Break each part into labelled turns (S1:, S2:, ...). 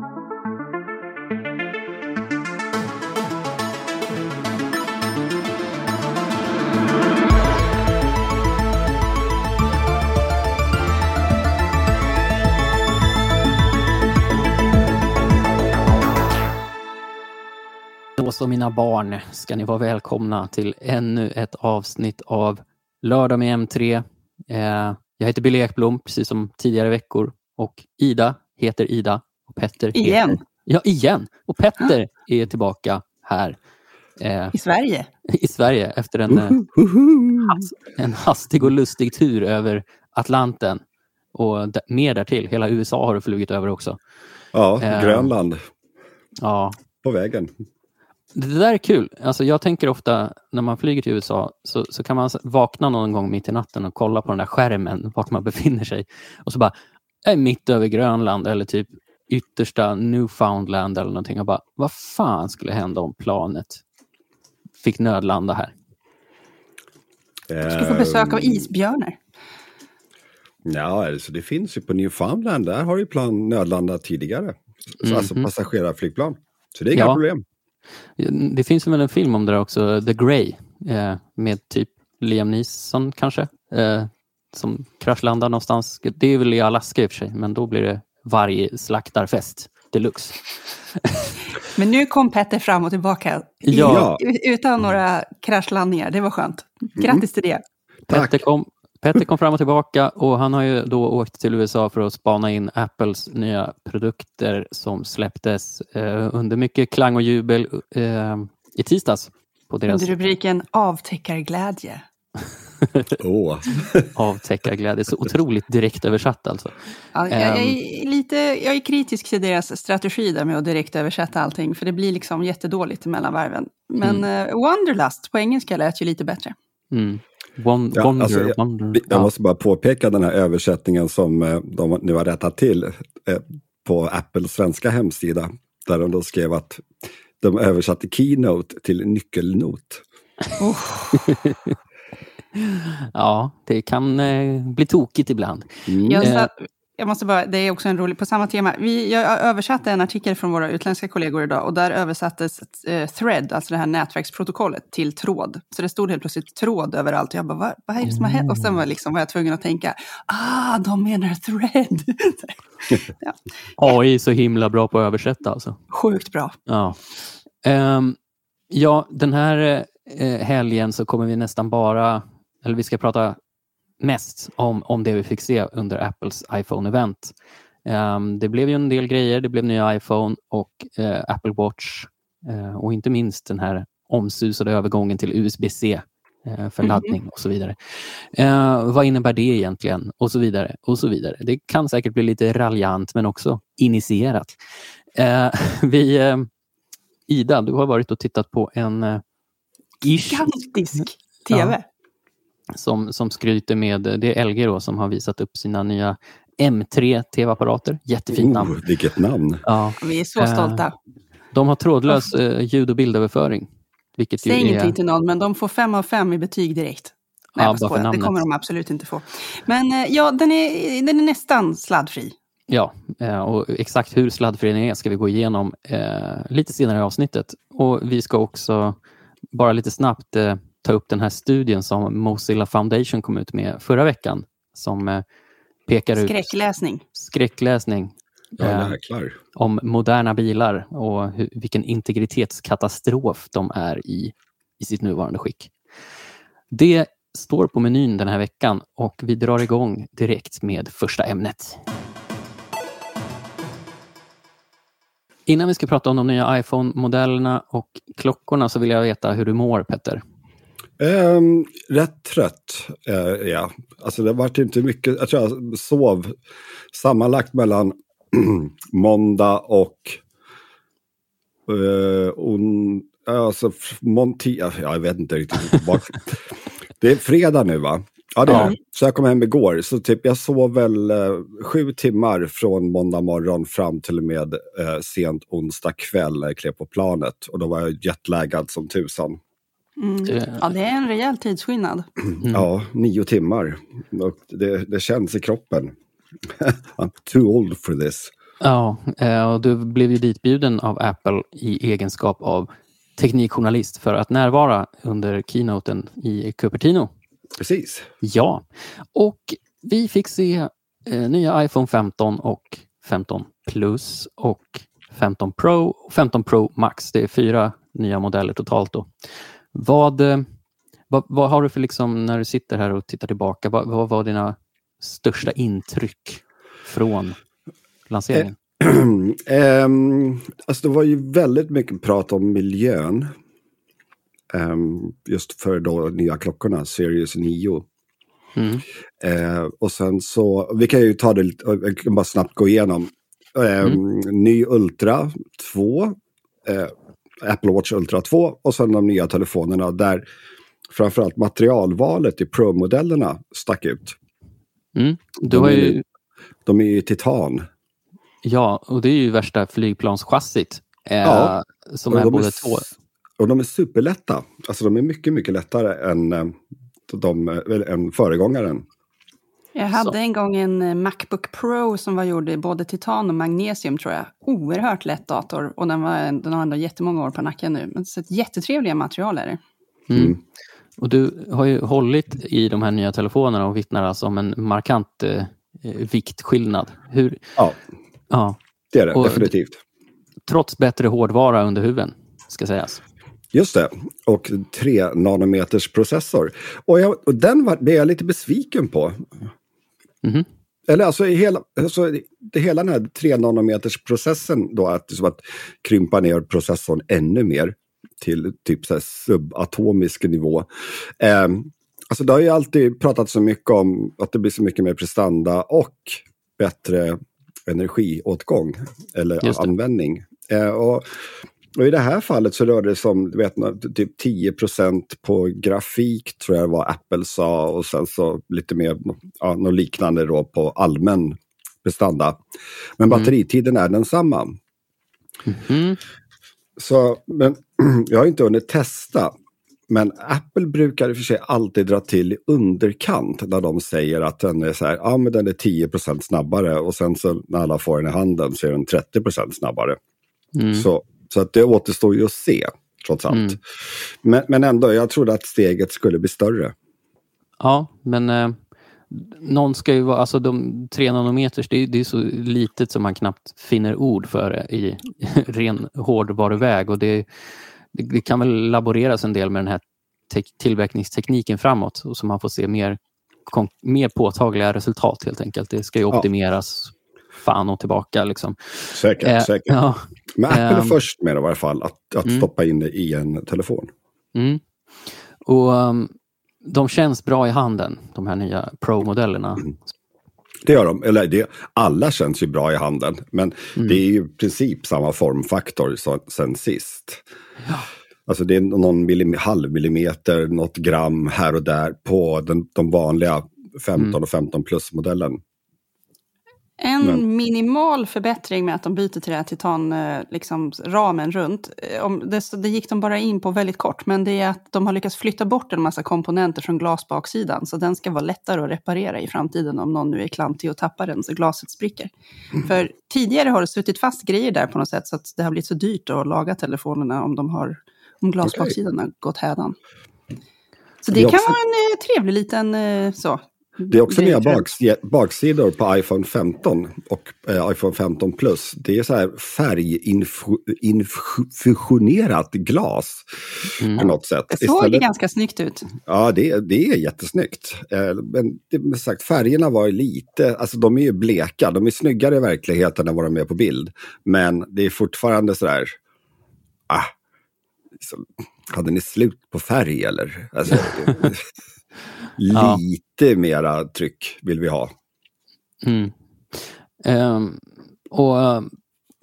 S1: Då så mina barn ska ni vara välkomna till ännu ett avsnitt av Lördag med M3. Eh, jag heter Billy Ekblom, precis som tidigare veckor. Och Ida heter Ida. Petter heter...
S2: Igen.
S1: Ja, igen! Och Petter är tillbaka här eh,
S2: I Sverige.
S1: i Sverige efter en, eh, has, en hastig och lustig tur över Atlanten. Och mer därtill. Hela USA har du flugit över också.
S3: Ja,
S1: Eh.
S3: Grönland
S1: Ja,
S3: på vägen.
S1: Det där är kul. Alltså jag tänker ofta när man flyger till USA så, så kan man vakna någon gång mitt i natten och kolla på den där skärmen vart man befinner sig. Och så bara, jag är mitt över Grönland eller typ yttersta Newfoundland eller någonting. Och bara, vad fan skulle hända om planet fick nödlanda här?
S2: Du ska få besök av isbjörnar.
S3: Ja, alltså det finns ju på Newfoundland. Där har ju plan nödlandat tidigare. Så, Alltså passagerarflygplan. Så det är inga
S1: Ja.
S3: problem.
S1: Det finns väl en film om det där också, The Grey, eh, med typ Liam Neeson kanske, eh, som kraschlandar någonstans. Det är väl i Alaska i och för sig, men då blir det vargslaktarfest deluxe.
S2: Men nu kom Petter fram och tillbaka.
S1: Ja.
S2: Utan några kraschlandningar. Det var skönt. Grattis till det.
S3: Tack.
S1: Petter kom, Petter kom fram och tillbaka och han har ju då åkt till USA för att spana in Apples nya produkter som släpptes eh, under mycket klang och jubel eh, i tisdags på deras
S2: Under rubriken Avtäckarglädje.
S3: Åh.
S1: avtäckarglädje. Så otroligt direkt översatt alltså.
S2: Ja, jag, jag,
S1: Ehm.
S2: är lite, jag är kritisk till deras strategi där med att direkt översätta allting. För det blir liksom jättedåligt mellan varven. Men eh, Wanderlust på engelska lät ju lite bättre.
S1: Mm. Won,
S3: Ja,
S1: wonder,
S3: alltså, jag-
S1: wonder.
S3: Jag
S1: Ja.
S3: måste bara påpeka den här översättningen som eh, de nu har rättat till eh, på Apples svenska hemsida. Där de då skrev att de översatte keynote till nyckelnot.
S1: ja, det kan eh, bli tokigt ibland.
S3: Mm.
S2: Jag,
S1: Eh.
S2: satt, jag måste bara, det är också en rolig, på samma tema. Vi, jag översatte en artikel från våra utländska kollegor idag och där översattes ett, eh, thread, alltså det här nätverksprotokollet, till tråd. Så det stod helt plötsligt tråd överallt. Och jag bara, vad, vad är det som har hänt? Och sen var, liksom, var jag tvungen att tänka, ah, de menar thread. ja,
S1: AI är så himla bra på att översätta alltså.
S2: sjukt bra.
S1: Ja, Ehm, ja den här eh, helgen så kommer vi nästan bara, eller vi ska prata mest om, om det vi fick se under Apples iPhone-event. Ehm, det blev ju en del grejer. Det blev nya iPhone och eh, Apple Watch eh, och inte minst den här omsusade övergången till USB-C eh, för
S2: Mhm.
S1: laddning och så vidare. Vad innebär det egentligen? Och så vidare. och så vidare. Det kan säkert bli lite raljant men också initierat. Vi, Ida, du har varit och tittat på en
S2: Gigantisk tv.
S1: Som, som skryter med, det är LG då som har visat upp sina nya M3 tv-apparater. Jättefint namn.
S3: Oh, vilket namn!
S1: Ja,
S2: Vi är så
S1: Eh,
S2: stolta.
S1: de har trådlös eh, ljud och bildöverföring. Vilket ju
S2: Säg
S1: är,
S2: ingenting till någon, men de får fem av fem i betyg direkt. Nej,
S1: Ja,
S2: jag
S1: bara
S2: det kommer de absolut inte få. Men eh, ja, den är, den är nästan sladdfri.
S1: Ja, eh, och exakt hur sladdfri den är ska vi gå igenom eh, lite senare i avsnittet. Och vi ska också bara lite snabbt eh, ta upp den här studien som Mozilla Foundation kom ut med förra veckan. Som eh, pekar ut
S2: Skräckläsning.
S1: skräckläsning
S3: Ja,
S1: eh, om moderna bilar och hur, vilken integritetskatastrof de är i, i sitt nuvarande skick. Det står på menyn den här veckan och vi drar igång direkt med första ämnet. Innan vi ska prata om de nya iPhone-modellerna och klockorna så vill jag veta hur du mår, Petter.
S3: Ehm, rätt trött eh, är jag. Alltså det vart inte mycket, jag tror jag sov sammanlagt mellan måndag och eh, on, alltså monti, ja, jag vet inte riktigt. det är fredag nu va? Ja det är
S1: Ja.
S3: Så jag kom hem igår, så typ jag sov väl eh, sju timmar från måndag morgon fram till och med eh, sent onsdag kväll när jag klev på planet. Och då var jag jetlaggad som tusan.
S2: Mm.
S1: Det-
S2: Ja, det är en rejäl tidsskillnad.
S1: Mm.
S3: Ja, nio timmar. Det, det känns i kroppen. I'm too old for this.
S1: Ja, eh, och du blev ju ditbjuden av Apple i egenskap av teknikjournalist för att närvara under keynoten i Cupertino.
S3: Precis.
S1: Ja, och vi fick se eh, nya iPhone 15 och 15 Plus och 15 Pro och 15 Pro Max. Det är fyra nya modeller totalt. Då. Vad, eh, vad, vad har du för, liksom, när du sitter här och tittar tillbaka, vad, vad var dina största intryck från lanseringen?
S3: um, alltså det var ju väldigt mycket prat om miljön. Um, just för då nya klockorna, Series 9. Mm. Uh, och sen så, vi kan ju ta det lite, jag kan bara snabbt gå igenom. Um, mm. Ny Ultra 2, uh, Apple Watch Ultra 2 och sen de nya telefonerna där framförallt materialvalet i Pro-modellerna stack ut.
S1: Mm. Du har ju...
S3: de är ju titan.
S1: Ja, och det är ju värsta flygplanschassit. Eh, ja. Som är både två.
S3: Och de är superlätta. Alltså de är mycket, mycket lättare än, eh, de, än föregångaren.
S2: Jag hade Så. en gång en eh, Macbook Pro som var gjord i både titan och magnesium tror jag. Oerhört lätt dator och den, var, den har ändå jättemånga år på nacken nu. Men så ett jättetrevliga material är det.
S1: Mm. Mm. Och du har ju hållit i de här nya telefonerna och vittnar alltså om en markant eh, viktskillnad. Hur,
S3: ja. Ja. Det är det, och definitivt.
S1: Trots bättre hårdvara under huven, ska sägas.
S3: Just det, och 3 nanometers processor. Och, jag, och den var, blev jag lite besviken på. Mm. Eller alltså, hela, alltså det, hela den här 3 nanometers processen då, att, liksom att krympa ner processorn ännu mer till typ så subatomisk nivå. Eh, alltså det har ju alltid pratat så mycket om att det blir så mycket mer prestanda och bättre energiåtgång eller användning. Eh, och, och, I det här fallet så rörde det sig om vet, typ 10% på grafik tror jag var Apple sa och sen så lite mer, ja, något liknande då på allmän prestanda. Men mm. batteritiden är densamma. Mm. Så, men jag har inte hunnit testa. Men Apple brukar i och för sig alltid dra till i underkant när de säger att den är så här, ja men den är 10% snabbare och sen så när alla får den i handen så är den 30% snabbare. Mm. Så, så att det återstår ju att se, trots allt. Mm. Men, men ändå, jag trodde att steget skulle bli större.
S1: Ja, men eh, någon ska ju vara, alltså de tre nanometers, det är, det är så litet som man knappt finner ord för det i ren hårdvaruväg och det det, det, kan väl laboreras en del med den här tillverkningstekniken framåt och så man får se mer, mer påtagliga resultat helt enkelt. Det ska ju optimeras ja. Fan och tillbaka. Liksom.
S3: Säkert, eh, säkert. Ja. Men Apple är eh, först med det i alla fall, att, att mm. stoppa in det i en telefon.
S1: Mm. Och um, De känns bra i handen, de här nya Pro-modellerna. Mm.
S3: Det gör de. Eller det, alla känns ju bra i handen. Men mm. det är ju i princip samma formfaktor som sen sist. Ja. Alltså det är någon millim, halv millimeter, något gram här och där på den, de vanliga 15 mm. och 15 plus-modellen.
S2: En Men. minimal förbättring med att de byter till den här titanramen liksom, runt. Eh, om det, det gick de bara in på väldigt kort, men det är att de har lyckats flytta bort en massa komponenter från glasbaksidan. Så den ska vara lättare att reparera i framtiden om någon nu är klantig och tappar den så glaset spricker. Mm. För tidigare har det suttit fast grejer där på något sätt så att det har blivit så dyrt att laga telefonerna om, de har, om glasbaksidan okay. har gått hädan. Så det, det kan också... vara en eh, trevlig liten eh, så,
S3: det är också nya baks baksidor på iPhone 15 och eh, iPhone 15 Plus. Det är så här färginfusionerat glas mm. på något sätt.
S2: Det såg Istället... ganska snyggt ut.
S3: Ja, det, det är jättesnyggt. Eh, men det, sagt, färgerna var lite, alltså de är ju bleka, de är snyggare i verkligheten än vad de är på bild. Men det är fortfarande så där, ah, så, hade ni slut på färg eller? Alltså, Lite ja. mera tryck vill vi ha.
S1: Mm. Um, och uh,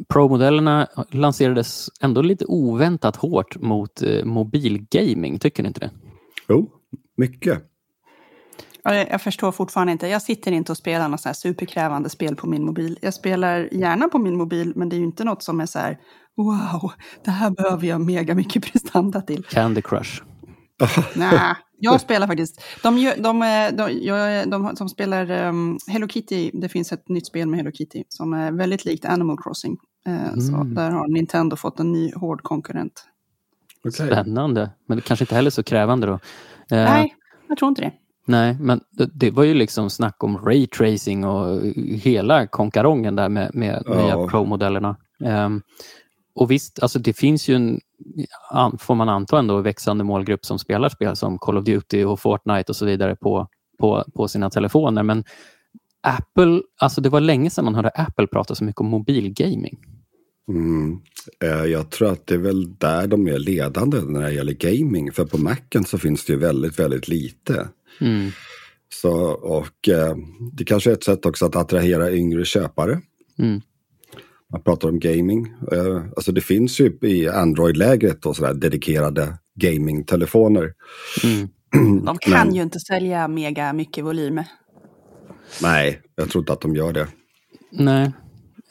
S1: Pro-modellerna lanserades ändå lite oväntat hårt mot uh, mobilgaming, tycker ni inte det?
S3: Jo, mycket.
S2: Jag förstår fortfarande inte. Jag sitter inte och spelar något så här superkrävande spel på min mobil. Jag spelar gärna på min mobil, men det är ju inte något som är så här wow, det här behöver jag mega mycket prestanda till.
S1: Candy Crush.
S2: Nej, Jag spelar faktiskt. De, de, eh, de, de spelar um, Hello Kitty. Det finns ett nytt spel med Hello Kitty som är väldigt likt Animal Crossing. Eh, Så
S1: Mm.
S2: där har Nintendo fått en ny hård konkurrent.
S1: Spännande. Men det kanske inte heller så krävande då. Eh,
S2: Nej, jag tror inte det.
S1: Nej, men det, det var ju liksom snack om raytracing och hela konkarongen där med, med
S3: Ja.
S1: nya Pro-modellerna. Ehm, och visst, alltså det finns ju en, får man anta ändå, växande målgrupp som spelar spel som Call of Duty och Fortnite och så vidare på, på, på sina telefoner. Men Apple, alltså det var länge sedan man hörde Apple prata så mycket om mobilgaming.
S3: Mm. Eh, Jag tror att det är väl där de är ledande när det gäller gaming. För på Macen så finns det ju väldigt, väldigt lite.
S1: Mm.
S3: Så, och eh, det kanske är ett sätt också att attrahera yngre köpare.
S1: Mm.
S3: Man pratar om gaming. Eh, alltså det finns ju i Android-lägret och sådär dedikerade gamingtelefoner.
S1: Mm.
S2: De kan
S3: Men-
S2: ju inte sälja mega mycket volym.
S3: Nej, jag tror inte att de gör det.
S1: Nej.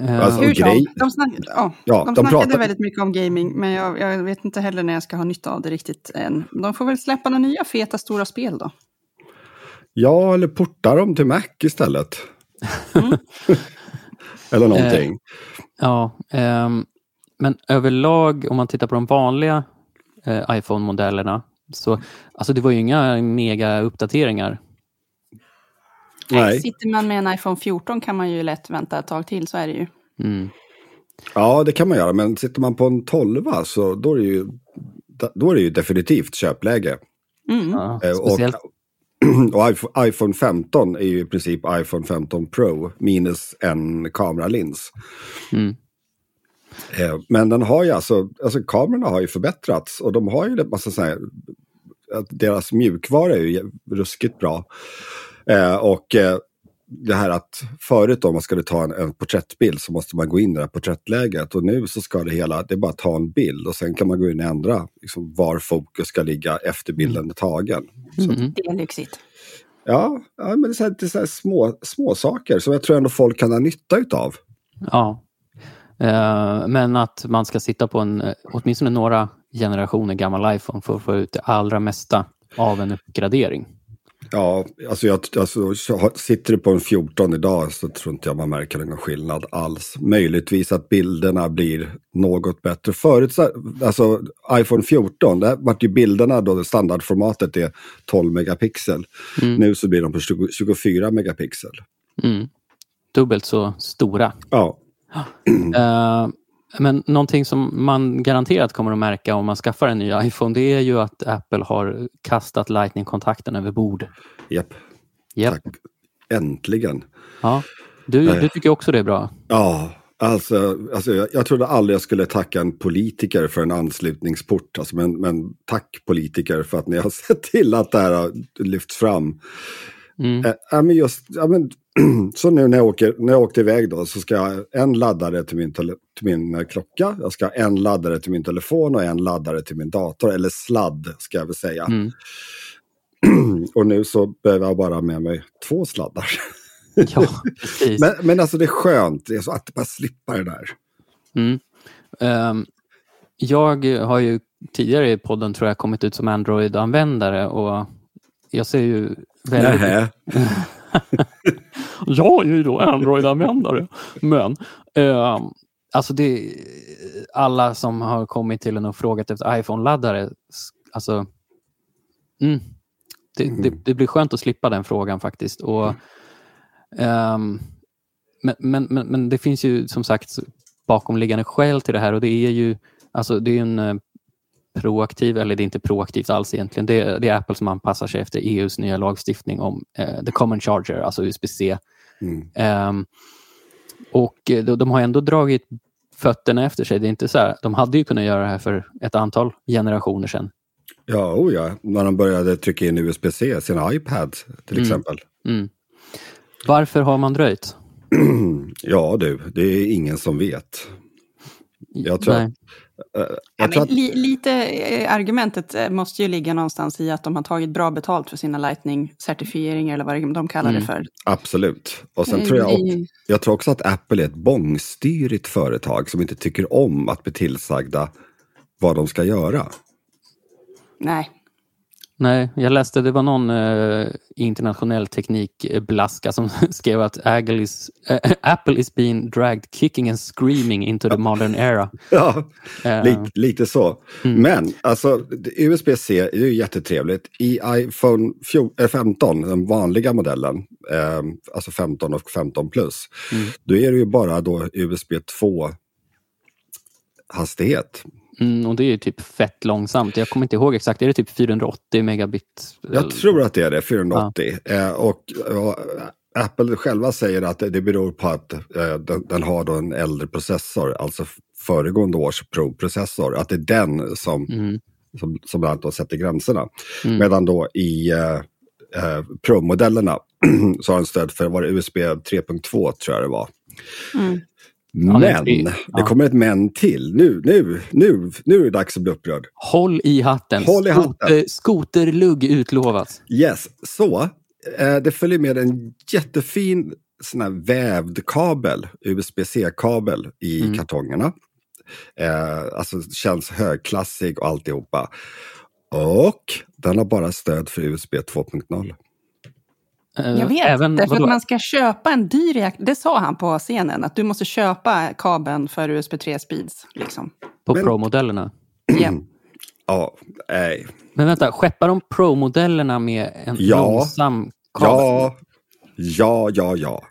S1: Eh,
S3: Alltså,
S2: Hur
S3: grej-
S2: de, snack, ja,
S3: Ja,
S2: de,
S3: de
S2: snackade
S3: pratar-
S2: väldigt mycket om gaming, men jag, jag vet inte heller när jag ska ha nytta av det riktigt än. De får väl släppa några nya feta stora spel då.
S3: Ja, eller porta dem till Mac istället.
S2: Mm.
S3: eller någonting.
S1: Ja, ehm, men överlag om man tittar på de vanliga eh, iPhone-modellerna så alltså det var ju inga mega uppdateringar.
S3: Nej.
S2: Sitter man med en iPhone 14 kan man ju lätt vänta ett tag till, så är det ju.
S1: Mm.
S3: Ja, det kan man göra. Men sitter man på en 12 så då är det ju, då är det ju definitivt köpläge.
S2: Mm.
S1: Ja,
S3: Eh,
S1: speciellt,
S3: Och, och iPhone- iPhone 15 är ju i princip iPhone 15 Pro minus en kameralins.
S1: mm,
S3: Eh, Men den har ju alltså, alltså kamerorna har ju förbättrats och de har ju det massa så här, att deras mjukvara är ju ruskigt bra. Eh, och eh, det här att förut om man skulle ta en, en porträttbild så måste man gå in i det här porträttläget och nu så ska det hela, det är bara att ta en bild och sen kan man gå in och ändra liksom, var fokus ska ligga efter bilden är tagen. Så,
S1: mm,
S2: Det är lyxigt.
S3: ja, ja, men det är, så här, det är så här små, små saker som jag tror ändå folk kan ha nytta utav.
S1: ja. Eh, men att man ska sitta på en, åtminstone några generationer gammal iPhone för att få ut det allra mesta av en uppgradering.
S3: Ja, alltså, jag, alltså sitter du på en 14 idag så tror inte jag man märker någon skillnad alls. Möjligtvis att bilderna blir något bättre. Förut, så- alltså iPhone 14, där vart ju bilderna då standardformatet är 12 megapixel.
S1: Mm.
S3: Nu så blir de på 20, 24 megapixel.
S1: Mm. Dubbelt så stora.
S3: Ja,
S1: Eh, men någonting som man garanterat kommer att märka om man skaffar en ny iPhone, det är ju att Apple har kastat Lightning-kontakten över bord.
S3: japp.
S1: Japp.
S3: Tack. Äntligen.
S1: Ja. Du,
S3: Eh.
S1: du tycker också det är bra?
S3: Ja, alltså, alltså jag, jag trodde aldrig jag skulle tacka en politiker för en anslutningsport. Alltså, men, men tack politiker för att ni har sett till att det här har lyfts fram.
S1: Mm.
S3: Ja, men just, ja, men, så nu när jag, åker, när jag åkte iväg då så ska jag ha en laddare till min, till min eh, klocka. Jag ska ha en laddare till min telefon och en laddare till min dator. Eller sladd ska jag väl säga.
S1: Mm.
S3: Och nu så behöver jag bara med mig två sladdar.
S1: Ja, precis.
S3: men, men alltså det är skönt det är så att bara slippa det där.
S1: Mm. Ehm, jag har ju tidigare i podden tror jag kommit ut som Android-användare och jag ser ju väldigt...
S3: Nähä.
S1: Jag är ju då Android-användare. Men ehm, alltså det, alla som har kommit till en och frågat efter iPhone-laddare, alltså mm, det, det, det blir skönt att slippa den frågan faktiskt. Och, ehm, men, men, men, men det finns ju som sagt bakomliggande skäl till det här och det är ju alltså det är en eh, proaktiv, eller det är inte proaktivt alls egentligen. Det, är- det är Apple som anpassar sig efter EUs nya lagstiftning om eh, the common charger, alltså USB-C.
S3: Mm.
S1: Ehm, och eh, de, de har ändå dragit fötterna efter sig. Det är inte så här, de hade ju kunnat göra det här för ett antal generationer sedan.
S3: Ja, oh ja, när de började trycka in USB-C, sina iPads till
S1: Mm.
S3: exempel.
S1: Mm. Varför har man dröjt?
S3: Ja du, det är ingen som vet. Jag tror,
S1: Nej.
S3: att,
S2: Ja,
S3: jag tror
S2: men
S3: att,
S2: li, lite eh, argumentet eh, måste ju ligga någonstans i att de har tagit bra betalt för sina Lightning-certifieringar eller vad de kallar det
S1: Mm.
S2: för.
S3: absolut. Och sen
S2: Eh,
S3: tror jag, också, jag tror också att Apple är ett bångstyrigt företag som inte tycker om att bli tillsagda vad de ska göra.
S2: Nej,
S1: Nej, jag läste det var någon eh, internationell teknikblaska som skrev att Apple is, äh, Apple is being dragged kicking and screaming into the modern era.
S3: Ja, uh, lite, lite så. Mm. Men alltså USB-C är ju jättetrevligt. I iPhone 15, den vanliga modellen, eh, alltså 15 och 15 plus, mm. då är det ju bara då USB 2 hastighet.
S1: Mm, och det är typ fett långsamt. Jag kommer inte ihåg exakt, är det typ 480 megabit?
S3: Jag tror att det är det, 480. Ja. Eh, och, och, Apple själva säger att det beror på att eh, den, den, har då en äldre processor, alltså föregående års Pro-processor. Att det är den som, mm. som, som bland annat sätter gränserna. Mm. Medan då i eh, eh Pro-modellerna så har den stöd för var det USB 3.2 tror jag det var. Mm. Men, ja, det, ja. kommer ett men till. Nu, nu, nu, nu är det dags att bli upprörd.
S1: Håll i hatten.
S3: Håll i hatten.
S1: skoterlugg utlovat.
S3: Yes, så. Eh, det följer med en jättefin sån här vävd kabel, USB-C-kabel i mm. kartongerna. Eh, alltså känns högklassig och alltihopa. Och den har bara stöd för USB 2.0.
S2: Eh, jag vet, Även, därför att man ska köpa en dyr reaktor. Det sa han på scenen, att du måste köpa kabeln för USB 3 Speeds. Liksom.
S1: På Pro-modellerna?
S2: Yeah.
S3: ja, nej.
S1: Men vänta, skeppar de Pro-modellerna med en ja. långsam kabel?
S3: Ja, ja, ja, ja.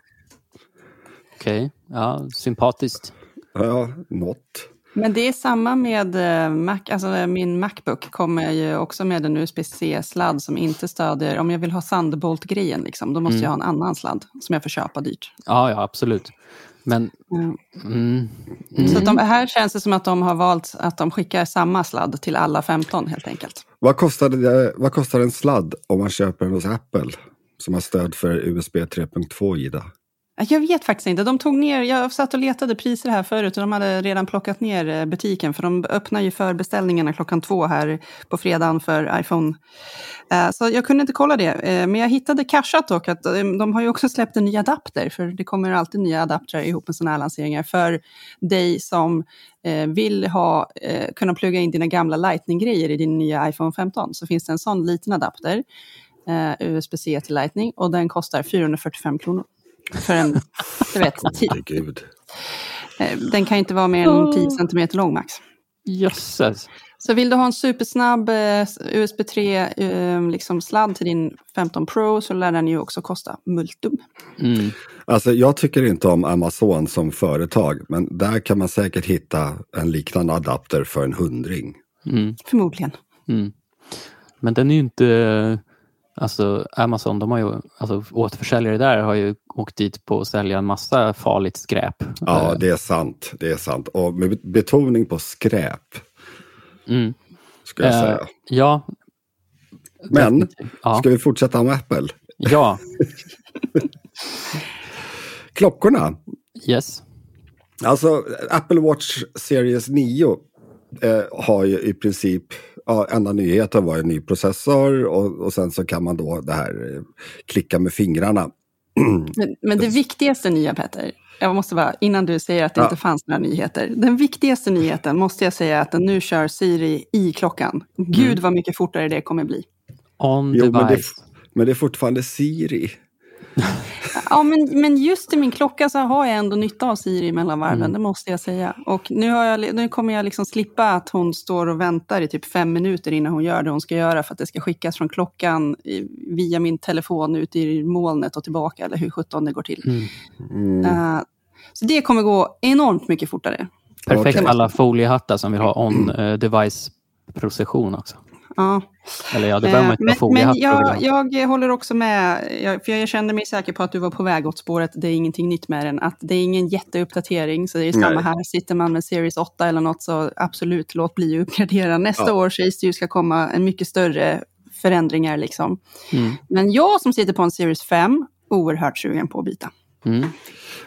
S1: Okej, okay. ja, sympatiskt.
S3: Ja, något.
S2: Men det är samma med eh, Mac, alltså min Macbook kommer ju också med en USB-C-sladd som inte stödjer, om jag vill ha Thunderbolt-grejen, liksom, då måste mm. jag ha en annan sladd som jag får köpa dyrt.
S1: Ja, ja absolut. Men... Mm.
S2: Mm. Så de, här känns det som att de har valt att de skickar samma sladd till alla 15 helt enkelt.
S3: Vad kostar, det, vad kostar en sladd om man köper den hos Apple? Som har stöd för USB 3.2 Ida?
S2: Äh, jag vet faktiskt inte. De tog ner, jag satt och letade priser här förut och de hade redan plockat ner eh, butiken för de öppnar ju förbeställningarna klockan två här på fredagen för iPhone. Eh, så jag kunde inte kolla det, eh, men jag hittade cashat dock att de har ju också släppt en ny adapter, för det kommer alltid nya adaptrar ihop med sådana här lanseringar, för dig som vill ha, kunna plugga in dina gamla Lightning-grejer i din nya iPhone 15, så finns det en sån liten adapter, USB-C till Lightning, och den kostar 445 kronor. För en, du vet,
S3: Gud.
S2: Eh, den kan inte vara mer än 10 cm lång max.
S1: Jösses.
S2: Så vill du ha en supersnabb eh, USB 3 eh, liksom sladd till din 15 Pro så lär den ju också kosta multum.
S3: Mm. Alltså jag tycker inte om Amazon som företag men där kan man säkert hitta en liknande adapter för en hundring.
S2: Mm. Förmodligen.
S1: Mm. Men den är ju inte Alltså Amazon, de har ju, alltså återförsäljare där har ju åkt dit på att sälja en massa farligt skräp.
S3: Ja, det är sant. Det är sant. Och med betoning på skräp.
S1: Mm.
S3: Ska jag säga.
S1: Uh, ja.
S3: Men, ja. ska vi fortsätta med Apple?
S1: Ja.
S3: Klockorna.
S1: Yes.
S3: Alltså, Apple Watch Series 9 eh, har ju i princip ja, enda nyheten var en ny processor och, och sen så kan man då det här eh, klicka med fingrarna.
S2: Men, men det viktigaste nya Petter, jag måste bara, innan du säger att det ja. inte fanns några nyheter. Den viktigaste nyheten måste jag säga att den nu kör Siri i klockan. Gud mm. vad mycket fortare det kommer bli.
S1: On jo, device. Men det,
S3: men det är fortfarande Siri.
S2: ja, men, men just i min klocka så har jag ändå nytta av Siri mellan varven, mm. det måste jag säga. Och nu, har jag, nu kommer jag liksom slippa att hon står och väntar i typ fem minuter innan hon gör det hon ska göra för att det ska skickas från klockan via min telefon ut i molnet och tillbaka, eller hur sjutton det går till. Mm. Uh, så det kommer gå enormt mycket fortare.
S1: Perfekt alla foliehattar som vill ha on-device-procession också.
S2: Ja.
S1: Eller ja, det behöver man inte
S2: eh, Men, men jag, jag håller också med, för jag kände mig säker på att du var på väg åt spåret, det är ingenting nytt med den, att det är ingen jätteuppdatering, så det är samma Nej. här, sitter man med Series 8 eller något så absolut, låt bli att uppgradera. Nästa ja. år sägs det ju ska komma en mycket större förändringar liksom. Mm. Men jag som sitter på en Series 5, oerhört sugen på att byta.
S1: Mm.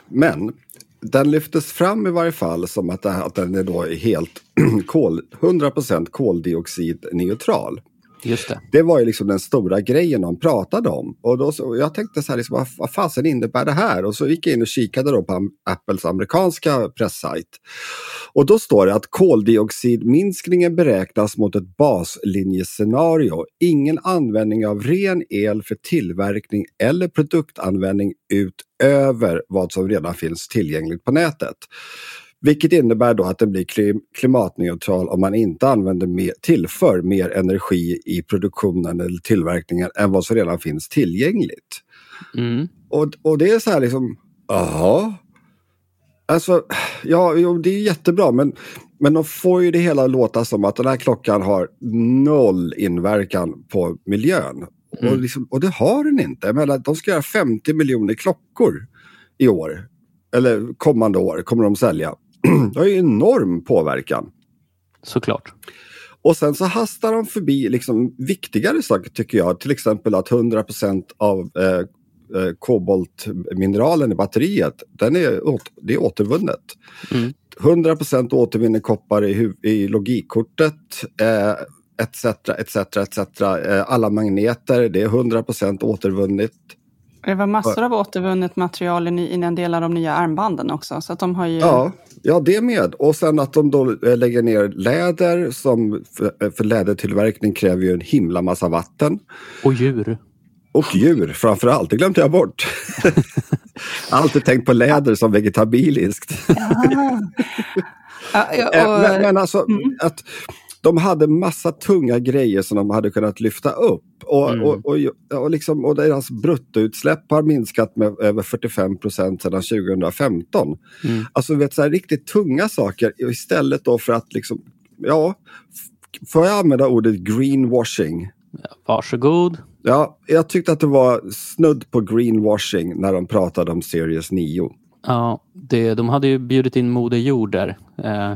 S3: Men den lyftes fram i varje fall som att, att den är då helt kol, 100% koldioxidneutral.
S1: Just det.
S3: det var ju liksom den stora grejen de pratade om. Och då så, jag tänkte så här, liksom, vad, vad fasen innebär det här? Och så gick jag in och kikade då på am- Apples amerikanska pressajt. Och då står det att koldioxidminskningen beräknas mot ett baslinjescenario. Ingen användning av ren el för tillverkning eller produktanvändning utöver vad som redan finns tillgängligt på nätet. Vilket innebär då att den blir klim- klimatneutral om man inte använder mer, tillför mer energi i produktionen eller tillverkningen än vad som redan finns tillgängligt.
S1: Mm.
S3: Och, och det är så här liksom, jaha. Alltså, ja, jo, det är jättebra, men, men de får ju det hela låta som att den här klockan har noll inverkan på miljön. Och,
S1: Mm.
S3: liksom, och det har den inte. Menar, de ska göra 50 miljoner klockor i år. Eller kommande år kommer de sälja. Det har ju enorm påverkan.
S1: Såklart.
S3: Och sen så hastar de förbi liksom viktigare saker tycker jag. Till exempel att 100% av eh, eh, koboltmineralen i batteriet, den är, det är återvunnet.
S1: Mm.
S3: 100% återvinner koppar i, i logikkortet. Eh, etc, etc, etc. Alla magneter, det är 100% återvunnet.
S2: Det var massor av återvunnet material i, en del av de nya armbanden också. Så att de har ju...
S3: Ja, ja, det med. Och sen att de då eh, lägger ner läder som för, för lädertillverkning kräver ju en himla massa vatten.
S1: Och djur.
S3: Och djur framför allt, det glömde jag bort. alltid tänkt på läder som vegetabiliskt.
S2: Ja.
S3: Eh,
S2: och,
S3: men, men alltså
S2: Mm.
S3: att de hade massa tunga grejer som de hade kunnat lyfta upp. Och,
S1: Mm.
S3: och, och, och, liksom, och deras bruttoutsläpp har minskat med över 45 procent sedan 2015.
S1: Mm.
S3: Alltså vet, så här, riktigt tunga saker istället då för att liksom, ja, får jag använda ordet greenwashing?
S1: Varsågod.
S3: Ja, jag tyckte att det var snudd på greenwashing när de pratade om Series 9.
S1: Ja, det, de hade ju bjudit in Moder Jord där. Eh,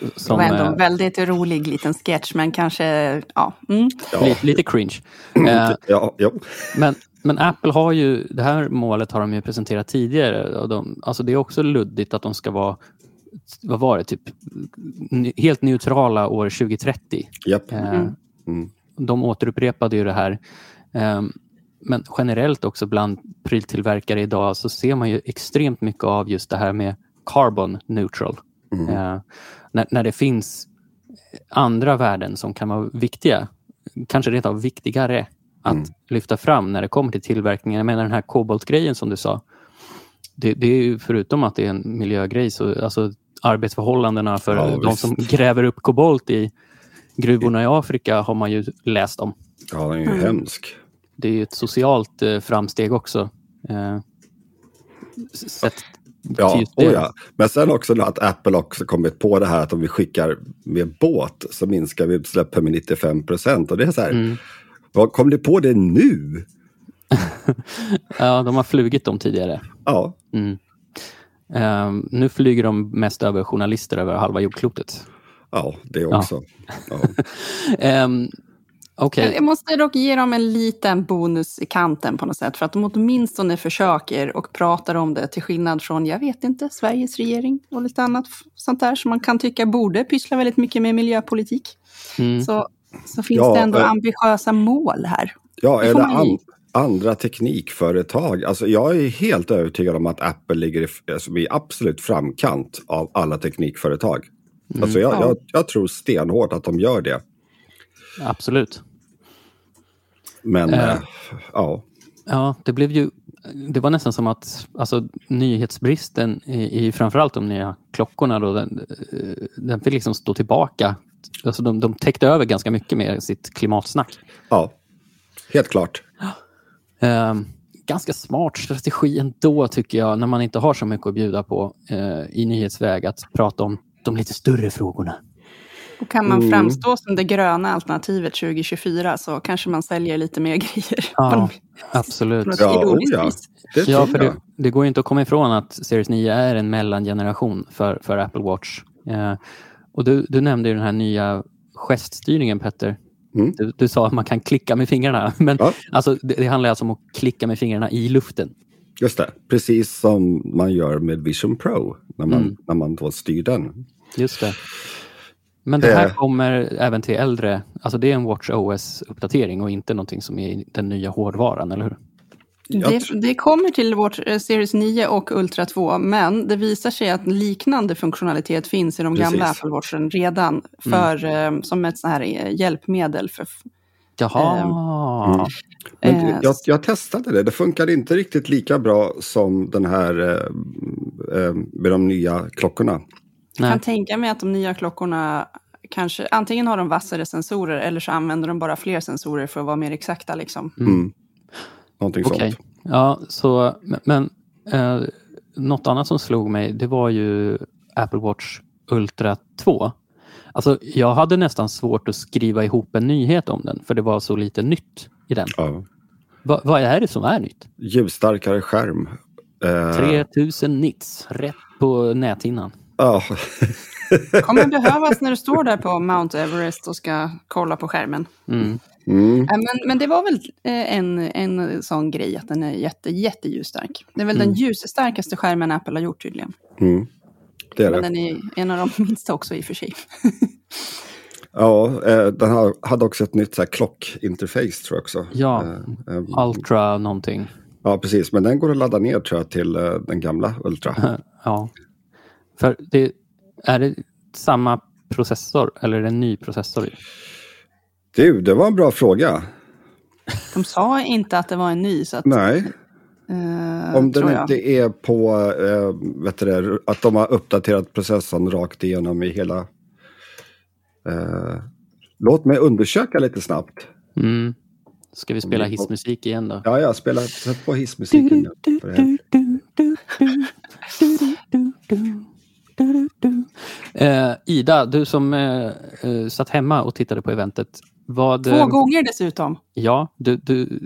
S2: det
S1: som,
S2: var ändå
S1: eh,
S2: en väldigt rolig liten sketch, men kanske, ja. Mm.
S3: ja,
S1: lite, lite cringe. Eh,
S3: ja, ja,
S1: men, men Apple har ju, det här målet har de ju presenterat tidigare. Och de, alltså det är också luddigt att de ska vara, vad var det, typ helt neutrala år 2030.
S3: japp.
S1: Eh,
S2: Mm.
S3: Mm.
S1: De återupprepade ju det här. Ehm, Men generellt också bland pryltillverkare idag så ser man ju extremt mycket av just det här med carbon neutral.
S3: Mm.
S1: Eh, när, när det finns andra värden som kan vara viktiga, kanske rent av viktigare att
S3: Mm.
S1: lyfta fram när det kommer till tillverkningen. Jag menar den här koboltgrejen som du sa. Det, det är ju förutom att det är en miljögrej, så alltså arbetsförhållandena för
S3: Ja,
S1: de
S3: visst.
S1: som gräver upp kobolt i gruvorna i Afrika har man ju läst om.
S3: Ja, den är ju
S2: Mm.
S3: hemsk.
S1: Det är ju ett socialt eh, framsteg också. Eh, sett
S3: Ja,
S1: just
S3: oh ja, men sen också att Apple också kommit på det här att om vi skickar med båt så minskar vi utsläppen med 95 procent. Och det är så här,
S1: Mm.
S3: kom ni på det nu?
S1: Ja, de har flugit dem tidigare.
S3: Ja,
S1: Mm. Eh, nu flyger de mest över journalister över halva jordklotet.
S3: ja det också. Ja.
S1: Eh, Okej,
S2: Jag måste dock ge dem en liten bonus i kanten på något sätt. För att de åtminstone försöker och pratar om det till skillnad från, jag vet inte, Sveriges regering och lite annat sånt där som man kan tycka borde pyssla väldigt mycket med miljöpolitik.
S1: mm.
S2: Så, så finns
S3: Ja,
S2: det ändå
S3: eh,
S2: ambitiösa mål här.
S3: Ja, eller an, andra teknikföretag. Alltså jag är helt övertygad om att Apple ligger i, alltså, i absolut framkant av alla teknikföretag. Alltså jag,
S2: Ja.
S3: jag, jag tror stenhårt att de gör det.
S1: absolut.
S3: Men
S1: Eh.
S3: eh, ja,
S1: Ja, det blev ju... Det var nästan som att alltså, nyhetsbristen i, i framförallt de nya klockorna, då, den, eh, den fick liksom stå tillbaka. Alltså, de, de täckte över ganska mycket med sitt klimatsnack.
S3: ja, helt klart.
S1: Eh, ganska smart strategi ändå tycker jag, när man inte har så mycket att bjuda på eh, i nyhetsväg, att prata om de lite större frågorna.
S2: Och kan man
S3: Mm.
S2: framstå som det gröna alternativet 2024 så kanske man säljer lite mer grejer.
S1: Ja, absolut.
S3: Ja, oh ja. Det
S1: Ja, för det, det går ju inte att komma ifrån att Series 9 är en mellangeneration för, för Apple Watch. Eh, och du, du nämnde ju den här nya geststyrningen, Petter.
S3: Mm.
S1: Du, du sa att man kan klicka med fingrarna, men
S3: Ja.
S1: alltså, det, det handlar alltså om att klicka med fingrarna i luften.
S3: Just det, precis som man gör med Vision Pro när man,
S1: Mm.
S3: när man då styr den.
S1: Just det. Men det här
S3: Eh.
S1: kommer även till äldre, alltså det är en Watch OS-uppdatering och inte någonting som är i den nya hårdvaran, eller hur?
S2: Det, det kommer till vårt eh, Series 9 och Ultra 2, men det visar sig att liknande funktionalitet finns i de gamla
S3: Precis.
S2: Apple Watchen redan för, eh, som ett sånt här hjälpmedel. För,
S1: Jaha.
S3: Mm. Men jag, jag testade det. Det funkade inte riktigt lika bra som den här med de nya klockorna.
S2: Jag
S1: Nej.
S2: kan tänka mig att de nya klockorna kanske antingen har de vassare sensorer eller så använder de bara fler sensorer för att vara mer exakta. Liksom.
S3: Mm. Någonting
S1: Okej.
S3: sånt.
S1: Ja, så, men eh, något annat som slog mig, det var ju Apple Watch Ultra 2. Alltså, jag hade nästan svårt att skriva ihop en nyhet om den, för det var så lite nytt i den.
S3: Ja.
S1: Va, vad är det som är nytt?
S3: Ljusstarkare skärm. Eh,
S1: 3000 nits, rätt på näthinnan.
S3: Ja,
S2: kommer behövas när du står där på Mount Everest och ska kolla på skärmen.
S1: Mm.
S3: mm.
S2: Ja, men, men det var väl eh, en, en sån grej att den är jätte, jätte ljusstark. Det är väl
S1: Mm.
S2: den ljusstarkaste skärmen Apple har gjort tydligen.
S3: Mm. Det är
S2: Men
S3: det.
S2: den är en av de minsta också i och för sig.
S3: Ja, eh, den hade också ett nytt så här, klockinterface tror jag också.
S1: Ja,
S3: eh,
S1: Ultra någonting.
S3: ja, precis. Men den går att ladda ner tror jag till den gamla Ultra.
S1: Ja. För det, är det samma processor eller är det en ny processor? i?
S3: Du, det var en bra fråga.
S2: De sa inte att det var en ny, så att,
S3: Nej,
S2: eh,
S3: om den
S2: jag.
S3: inte är på eh, vet du det, att de har uppdaterat processorn rakt igenom i hela... Eh, låt mig undersöka lite snabbt.
S1: Mm. Ska vi spela hissmusik igen då?
S3: Ja, jag spelar sätt på hissmusiken. Det här.
S1: Eh, Ida, du som eh, eh, satt hemma och tittade på eventet. Vad,
S2: Två
S1: eh,
S2: gånger dessutom.
S1: Ja, du, du,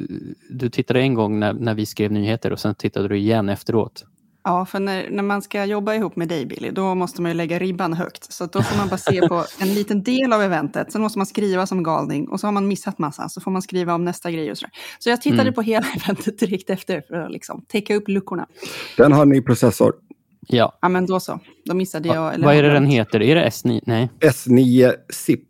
S1: du tittade en gång när, när vi skrev nyheter och sen tittade du igen efteråt.
S2: Ja, för när, när man ska jobba ihop med dig Billy, då måste man ju lägga ribban högt. Så då får man bara se på en liten del av eventet. Sen måste man skriva som galning och så har man missat massa. Så får man skriva om nästa grej och sådär. Så jag tittade
S1: Mm.
S2: på hela eventet direkt efter för att liksom täcka upp luckorna.
S3: Den har en ny processor.
S1: Ja.
S2: Ja, men då så. Då missade jag. eller
S1: Vad är det den heter? Är det S9? Nej.
S3: S9 SIP.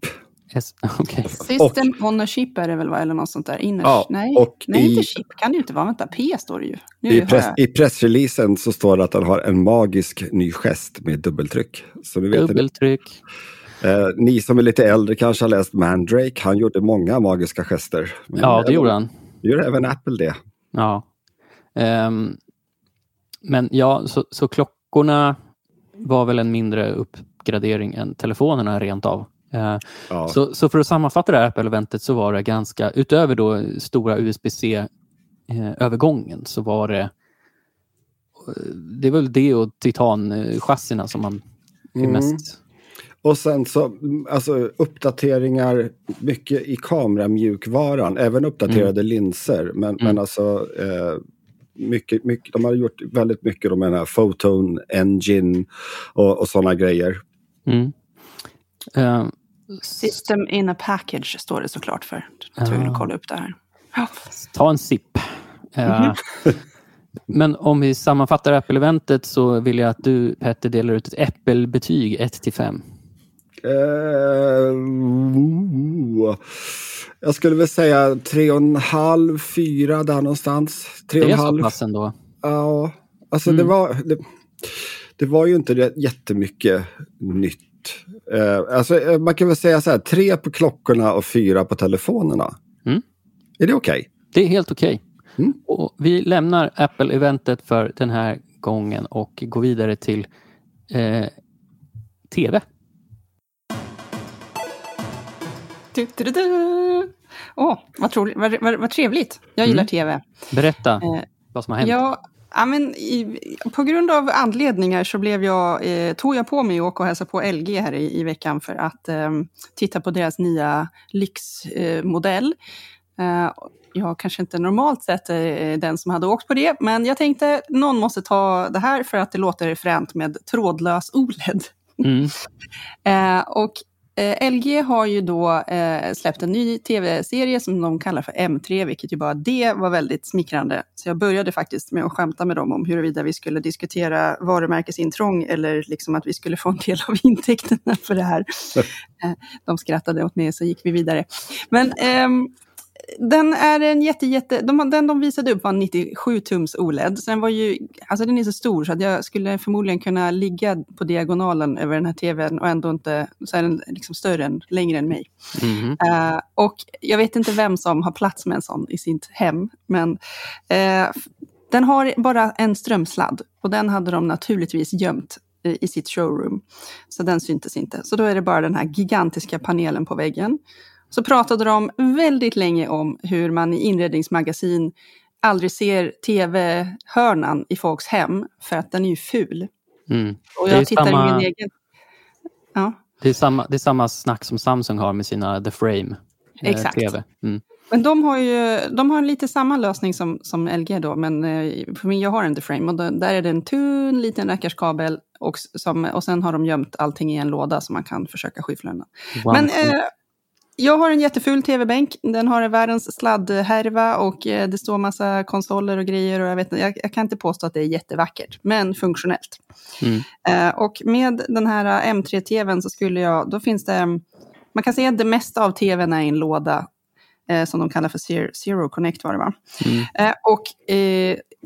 S1: S... Okej.
S2: System on a chip är det väl, va? eller något sånt där. Inner.
S3: Ja,
S2: nej,
S3: och
S2: nej
S3: i-
S2: inte chip kan det ju inte vara. Vänta, P står det ju. Nu
S3: I, press. I pressreleasen så står det att den har en magisk ny gest med dubbeltryck. Så ni vet,
S1: Dubbeltryck.
S3: eh, ni som är lite äldre kanske har läst Mandrake. Han gjorde många magiska gester. Men
S1: Ja, det
S3: även-
S1: gjorde han.
S3: Gör även Apple det.
S1: Ja. Ehm, men ja, så, så klockorna var väl en mindre uppgradering än telefonerna rent av. Eh,
S3: Ja.
S1: så, så för att sammanfatta det här Apple-eventet så var det ganska, utöver då stora USB-C-övergången så var det det är väl det och titanchassina som man är
S3: Mm.
S1: mest...
S3: Och sen så, mm, alltså uppdateringar, mycket i kameramjukvaran, även uppdaterade linser. Men, men alltså, eh, mycket, mycket, de har gjort väldigt mycket de menar Photon Engine och, och sådana grejer.
S1: Mm. Eh,
S2: System in a package står det såklart för. Jag tror vill
S1: Ah.
S2: kolla upp det här.
S1: Ta en sipp. Eh, Men om vi sammanfattar Apple-eventet så vill jag att du Petter delar ut ett Apple-betyg 1 till 5.
S3: Eh, ooh. Jag skulle väl säga tre och en halv, fyra där någonstans. Tre och
S1: Det är
S3: en
S1: så
S3: halv.
S1: pass ändå.
S3: Ja, alltså det
S1: Mm.
S3: var... Det, det var ju inte det jättemycket nytt. Eh, alltså, eh, man kan väl säga så här, tre på klockorna och fyra på telefonerna.
S1: Mm.
S3: Är det okej?
S1: Det är helt okej.
S3: Mm.
S1: Och Vi lämnar Apple-eventet för den här gången och går vidare till eh, TV.
S2: Du, du, du. Åh, vad, troligt, vad, vad, vad trevligt. Jag gillar
S1: Mm.
S2: tv.
S1: Berätta
S2: Eh,
S1: vad som har hänt.
S2: Ja, ja, men i, på grund av anledningar så blev jag, eh, tog jag på mig att åka och hälsa på LG här i, i veckan för att eh, titta på deras nya lyxmodell. Eh, jag kanske inte normalt sett är den som hade åkt på det, men jag tänkte någon måste ta det här för att det låter fränt med trådlös OLED.
S1: Mm.
S2: Eh, och Eh, LG har ju då eh, släppt en ny tv-serie som de kallar för M3, vilket ju bara det var väldigt smickrande. Så jag började faktiskt med att skämta med dem om huruvida vi skulle diskutera varumärkesintrång eller liksom att vi skulle få en del av intäkterna för det här. Eh, de skrattade åt mig så gick vi vidare. Men ehm, den är en jätte, jätte, de, den de visade upp var 97 tums OLED. Så den var ju, alltså den är så stor så att jag skulle förmodligen kunna ligga på diagonalen över den här tvn och ändå inte, så är den liksom större än, längre än mig. Mm. Uh, och jag vet inte vem som har plats med en sån i sitt hem, men uh, den har bara en strömsladd och den hade de naturligtvis gömt i sitt showroom. Så den syntes inte. Så då är det bara den här gigantiska panelen på väggen så pratade de väldigt länge om hur man i inredningsmagasin aldrig ser tv-hörnan i folks hem för att den är ju ful. Mm. Och jag tittar samma... i min egen...
S1: Ja. Det, är samma, det är samma snack som Samsung har med sina The Frame.
S2: Eh, Exakt. TV. Mm. Men de har ju de har lite samma lösning som, som LG då, men eh, för mig, jag har en The Frame och då, där är det en tunn liten rackarskabel och, som, och sen har de gömt allting i en låda som man kan försöka skyffla undan. Men eh, jag har en jätteful tv-bänk. Den har världens sladdhärva och eh, det står massa konsoler och grejer. Och jag, vet, jag, jag kan inte påstå att det är jättevackert, men funktionellt. Mm. Uh, och med den här M3-tvn så skulle jag, då finns det, man kan säga att det mesta av tvn är i en låda uh, som de kallar för Zero, Zero Connect var det va? Mm. Uh, och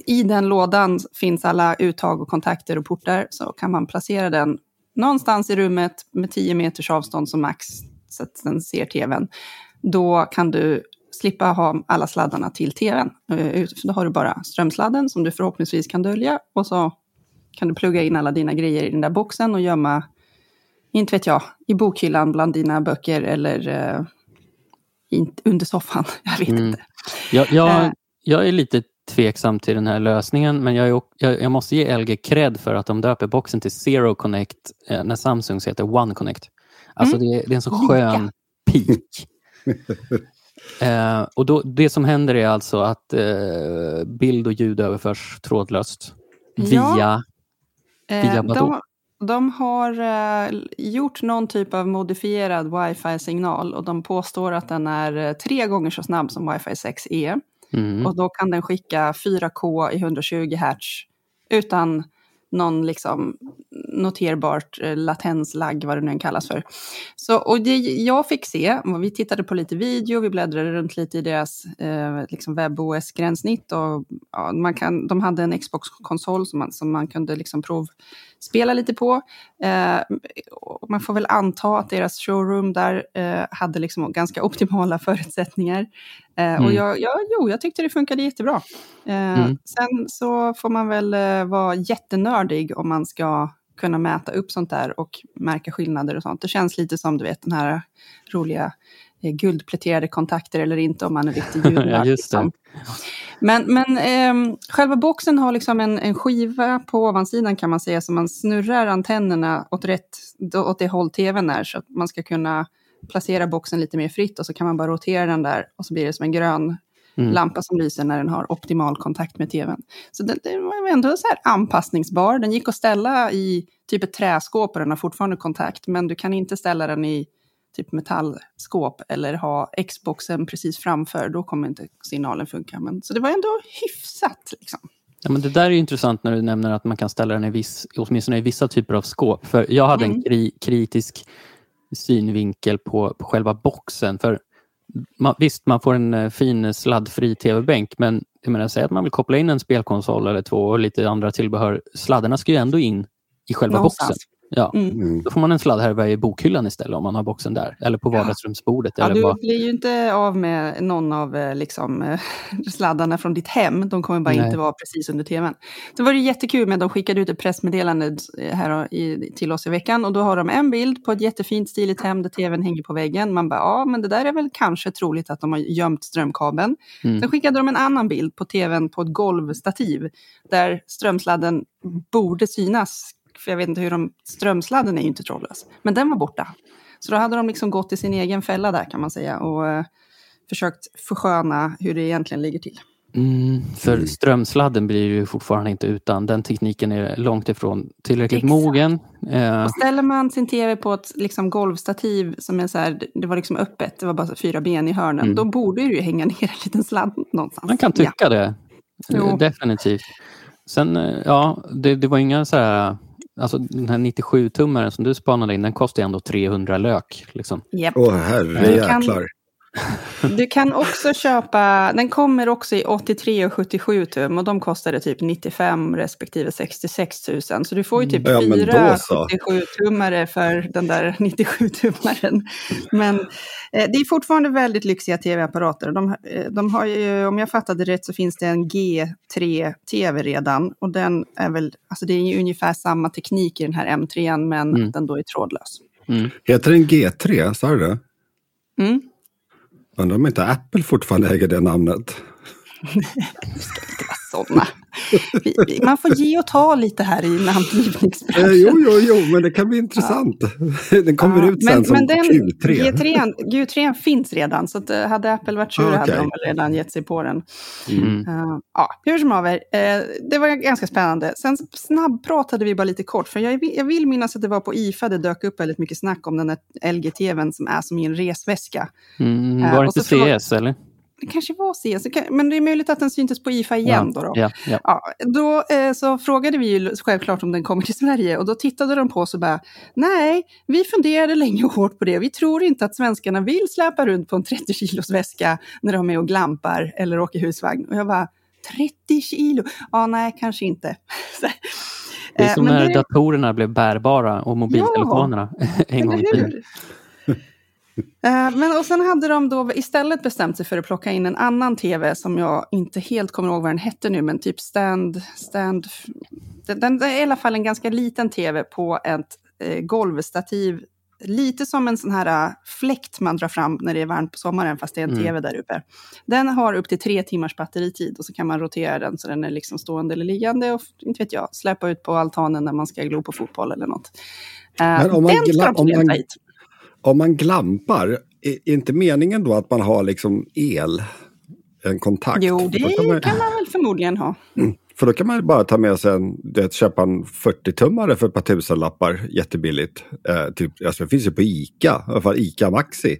S2: i den lådan finns alla uttag och kontakter och portar, så kan man placera den någonstans i rummet med 10 meters avstånd som max så att den ser tvn, då kan du slippa ha alla sladdarna till tvn. Eh, då har du bara strömsladden som du förhoppningsvis kan dölja och så kan du plugga in alla dina grejer i den där boxen och gömma, inte vet jag, i bokhyllan bland dina böcker eller uh, under soffan. Jag vet mm. inte.
S1: Jag, jag, uh, jag är lite tveksam till den här lösningen, men jag, jag, jag, måste ge LG cred för att de döper boxen till Zero Connect eh, när Samsung heter One Connect. Alltså mm. det, det, är en så skön peak. eh, och då, det som händer är alltså att eh, bild och ljud överförs trådlöst ja. via, via eh,
S2: de, de, har eh, gjort någon typ av modifierad wifi-signal och de påstår att den är eh, tre gånger så snabb som wifi 6 är. Mm. Och då kan den skicka 4K i 120 Hz utan någon liksom noterbart eh, latenslagg, vad det nu kallas för. Så, och det jag fick se, vi tittade på lite video, vi bläddrade runt lite i deras eh, liksom WebOS-gränssnitt och ja, man kan, de hade en Xbox-konsol som man, som man kunde liksom provspela lite på. Eh, man får väl anta att deras showroom där eh, hade liksom ganska optimala förutsättningar. Eh, mm. Och jag, jag, jo, jag tyckte det funkade jättebra. Eh, mm. Sen så får man väl vara jättenördig om man ska kunna mäta upp sånt där och märka skillnader och sånt. Det känns lite som du vet den här roliga eh, guldpläterade kontakter eller inte om man är riktig ljudnörd. liksom. Men, men eh, själva boxen har liksom en, en, skiva på ovansidan kan man säga, så man snurrar antennerna åt, rätt, åt det håll tvn är, så att man ska kunna placera boxen lite mer fritt och så kan man bara rotera den där och så blir det som en grön mm. lampa som lyser när den har optimal kontakt med tvn. Så den, den var ändå så här anpassningsbar. Den gick att ställa i typ ett träskåp och den har fortfarande kontakt, men du kan inte ställa den i typ metallskåp eller ha Xboxen precis framför, då kommer inte signalen funka. Men, så det var ändå hyfsat. Liksom.
S1: Ja, men det där är intressant när du nämner att man kan ställa den i viss, åtminstone i vissa typer av skåp. För jag hade mm. en kri kritisk synvinkel på, på själva boxen. För man, visst, man får en eh, fin sladdfri tv-bänk, men jag menar, säg att man vill koppla in en spelkonsol eller två och lite andra tillbehör. Sladdarna ska ju ändå in i själva Någonstans. boxen. Ja, mm. mm. Då får man en sladdhärva i bokhyllan istället om man har boxen där. Eller på vardagsrumsbordet.
S2: Ja,
S1: eller
S2: du
S1: bara...
S2: blir ju inte av med någon av eh, liksom, eh, sladdarna från ditt hem. De kommer bara Nej. inte vara precis under tvn. Det var det jättekul med att de skickade ut ett pressmeddelande eh, här i, till oss i veckan. Och då har de en bild på ett jättefint stiligt hem där tvn hänger på väggen. Man bara, ja men det där är väl kanske troligt att de har gömt strömkabeln. Mm. Sen skickade de en annan bild på tvn på ett golvstativ. Där strömsladden borde synas för jag vet inte hur de, strömsladden är ju inte trådlös. Men den var borta. Så då hade de liksom gått i sin egen fälla där kan man säga och eh, försökt försköna hur det egentligen ligger till.
S1: Mm, för strömsladden blir ju fortfarande inte utan. Den tekniken är långt ifrån tillräckligt
S2: Exakt.
S1: mogen. Eh,
S2: Och ställer man sin tv på ett liksom, golvstativ som är så här, det var liksom öppet, det var bara fyra ben i hörnen,
S1: Mm.
S2: då borde det ju hänga ner en liten sladd någonstans.
S1: man kan
S2: Ja.
S1: tycka det.
S2: Jo.
S1: Definitivt. Sen, eh, ja, det, det var inga så här... Alltså den här 97-tummaren som du spanade in, den kostar ändå 300 lök. Liksom.
S2: Japp.
S3: Åh herre
S2: Du kan-
S3: jäklar.
S2: Du kan också köpa, den kommer också i 83 och 77 tum och de kostade typ 95 respektive 66 000. Så du får ju typ
S3: Mm. Ja,
S2: fyra
S3: då så.
S2: 77-tummare för den där 97-tummaren. Men eh, det är fortfarande väldigt lyxiga tv-apparater. De, eh, de har ju, om jag fattade rätt så finns det en G3-tv redan och den är väl, alltså det är ju ungefär samma teknik i den här M3 men
S1: Mm.
S2: den då är trådlös.
S1: Mm.
S3: Heter den G3? Sa du det?
S2: Mm.
S3: Undrar om inte Apple fortfarande äger det namnet.
S2: Sådana. Man får ge och ta lite här i
S3: Eh,
S2: namngivningsbranschen.
S3: jo, jo, jo, men det kan bli intressant. Den kommer
S2: Ja,
S3: ut sen
S2: men,
S3: som
S2: men den
S3: Q3.
S2: G3, G3 finns redan, så att, eh, hade Apple varit sura
S3: Ah,
S2: hade de redan gett sig på den.
S1: Mm.
S2: Eh, ja, hur som haver, uh, det var ganska spännande. Sen snabbpratade vi bara lite kort, för jag, jag vill minnas att det var på IFA det dök upp väldigt mycket snack om den där LG-TVn som är som i en resväska.
S1: Mm.
S2: Eh,
S1: Var det inte CS eller?
S2: Det kanske var kan- men det är möjligt att den syntes på IFA igen. Då, då.
S1: Ja, ja.
S2: Ja, då eh, så frågade vi ju självklart om den kommer till Sverige och då tittade de på oss och bara nej, vi funderade länge och hårt på det. Vi tror inte att svenskarna vill släpa runt på en 30 kilos väska när de är med och glampar eller åker husvagn. Och jag bara 30 kilo? Ja, nej, kanske inte.
S1: Det är
S2: eh,
S1: som
S2: men
S1: när
S2: det-
S1: datorerna blev bärbara och mobiltelefonerna en gång i tiden.
S2: Eh, Men och sen hade de då istället bestämt sig för att plocka in en annan tv som jag inte helt kommer ihåg vad den hette nu, men typ stand... stand den, är i alla fall en ganska liten tv på ett eh, golvstativ. Lite som en sån här eh, fläkt man drar fram när det är varmt på sommaren, fast det är en
S1: Mm.
S2: tv där uppe. Den har upp till tre timmars batteritid och så kan man rotera den så den är liksom stående eller liggande och inte vet jag, släppa ut på altanen när man ska glo på fotboll eller något.
S3: Men om man
S2: den ska de
S3: om man-
S2: hit.
S3: Om man glampar, är inte meningen då att man har liksom el? En kontakt?
S2: Jo, det
S3: kan man,
S2: kan man väl förmodligen ha.
S3: för då kan man bara ta med sig en, vet, köpa en 40-tummare för ett par tusenlappar jättebilligt. Eh, typ, alltså det finns ju på Ica, i alla fall Ica Maxi.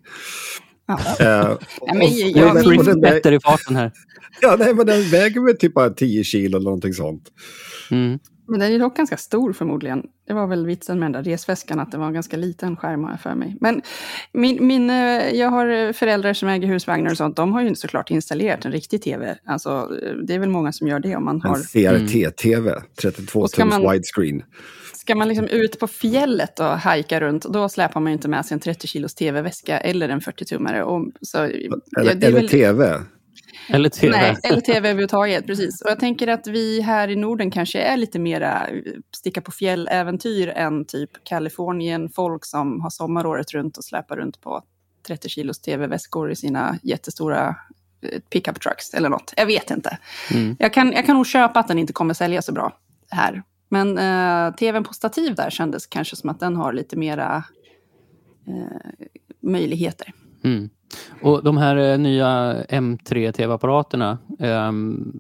S2: Ja.
S3: Eh,
S2: Nej, men
S3: och-
S2: jag-
S3: och och den
S1: Petter i farten här.
S3: Ja, nej, men den väger väl typ bara 10 kilo eller någonting sånt.
S1: Mm.
S2: Men den är dock ganska stor förmodligen. Det var väl vitsen med den där resväskan, att det var en ganska liten skärm har jag för mig. Men min, min, eh, jag har föräldrar som äger husvagnar och sånt. De har ju såklart installerat en riktig tv. Alltså, eh, det är väl många som gör det om man
S3: En
S2: har...
S3: CRT-TV, 32
S2: Och ska
S3: tums
S2: man-
S3: widescreen.
S2: Ska man liksom ut på fjället och hajka runt, då släpar man ju inte med sig en 30 kilos tv-väska eller en 40-tummare. Och Så,
S3: Eller,
S2: ja, det är
S3: eller
S2: väl-
S3: TV.
S1: Eller TV.
S2: Nej, eller tv överhuvudtaget, precis. Och jag tänker att vi här i Norden kanske är lite mera eh, sticka på fjälläventyr än typ Kalifornien, folk som har sommar året runt och släpar runt på 30 kilos tv-väskor i sina jättestora eh, pickup trucks eller något. Jag vet inte.
S1: Mm.
S2: Jag, kan, jag kan nog köpa att den inte kommer sälja så bra här. Men eh, tvn på stativ där kändes kanske som att den har lite mera eh, möjligheter.
S1: Mm. Och de här eh, nya M3 TV-apparaterna, ehm,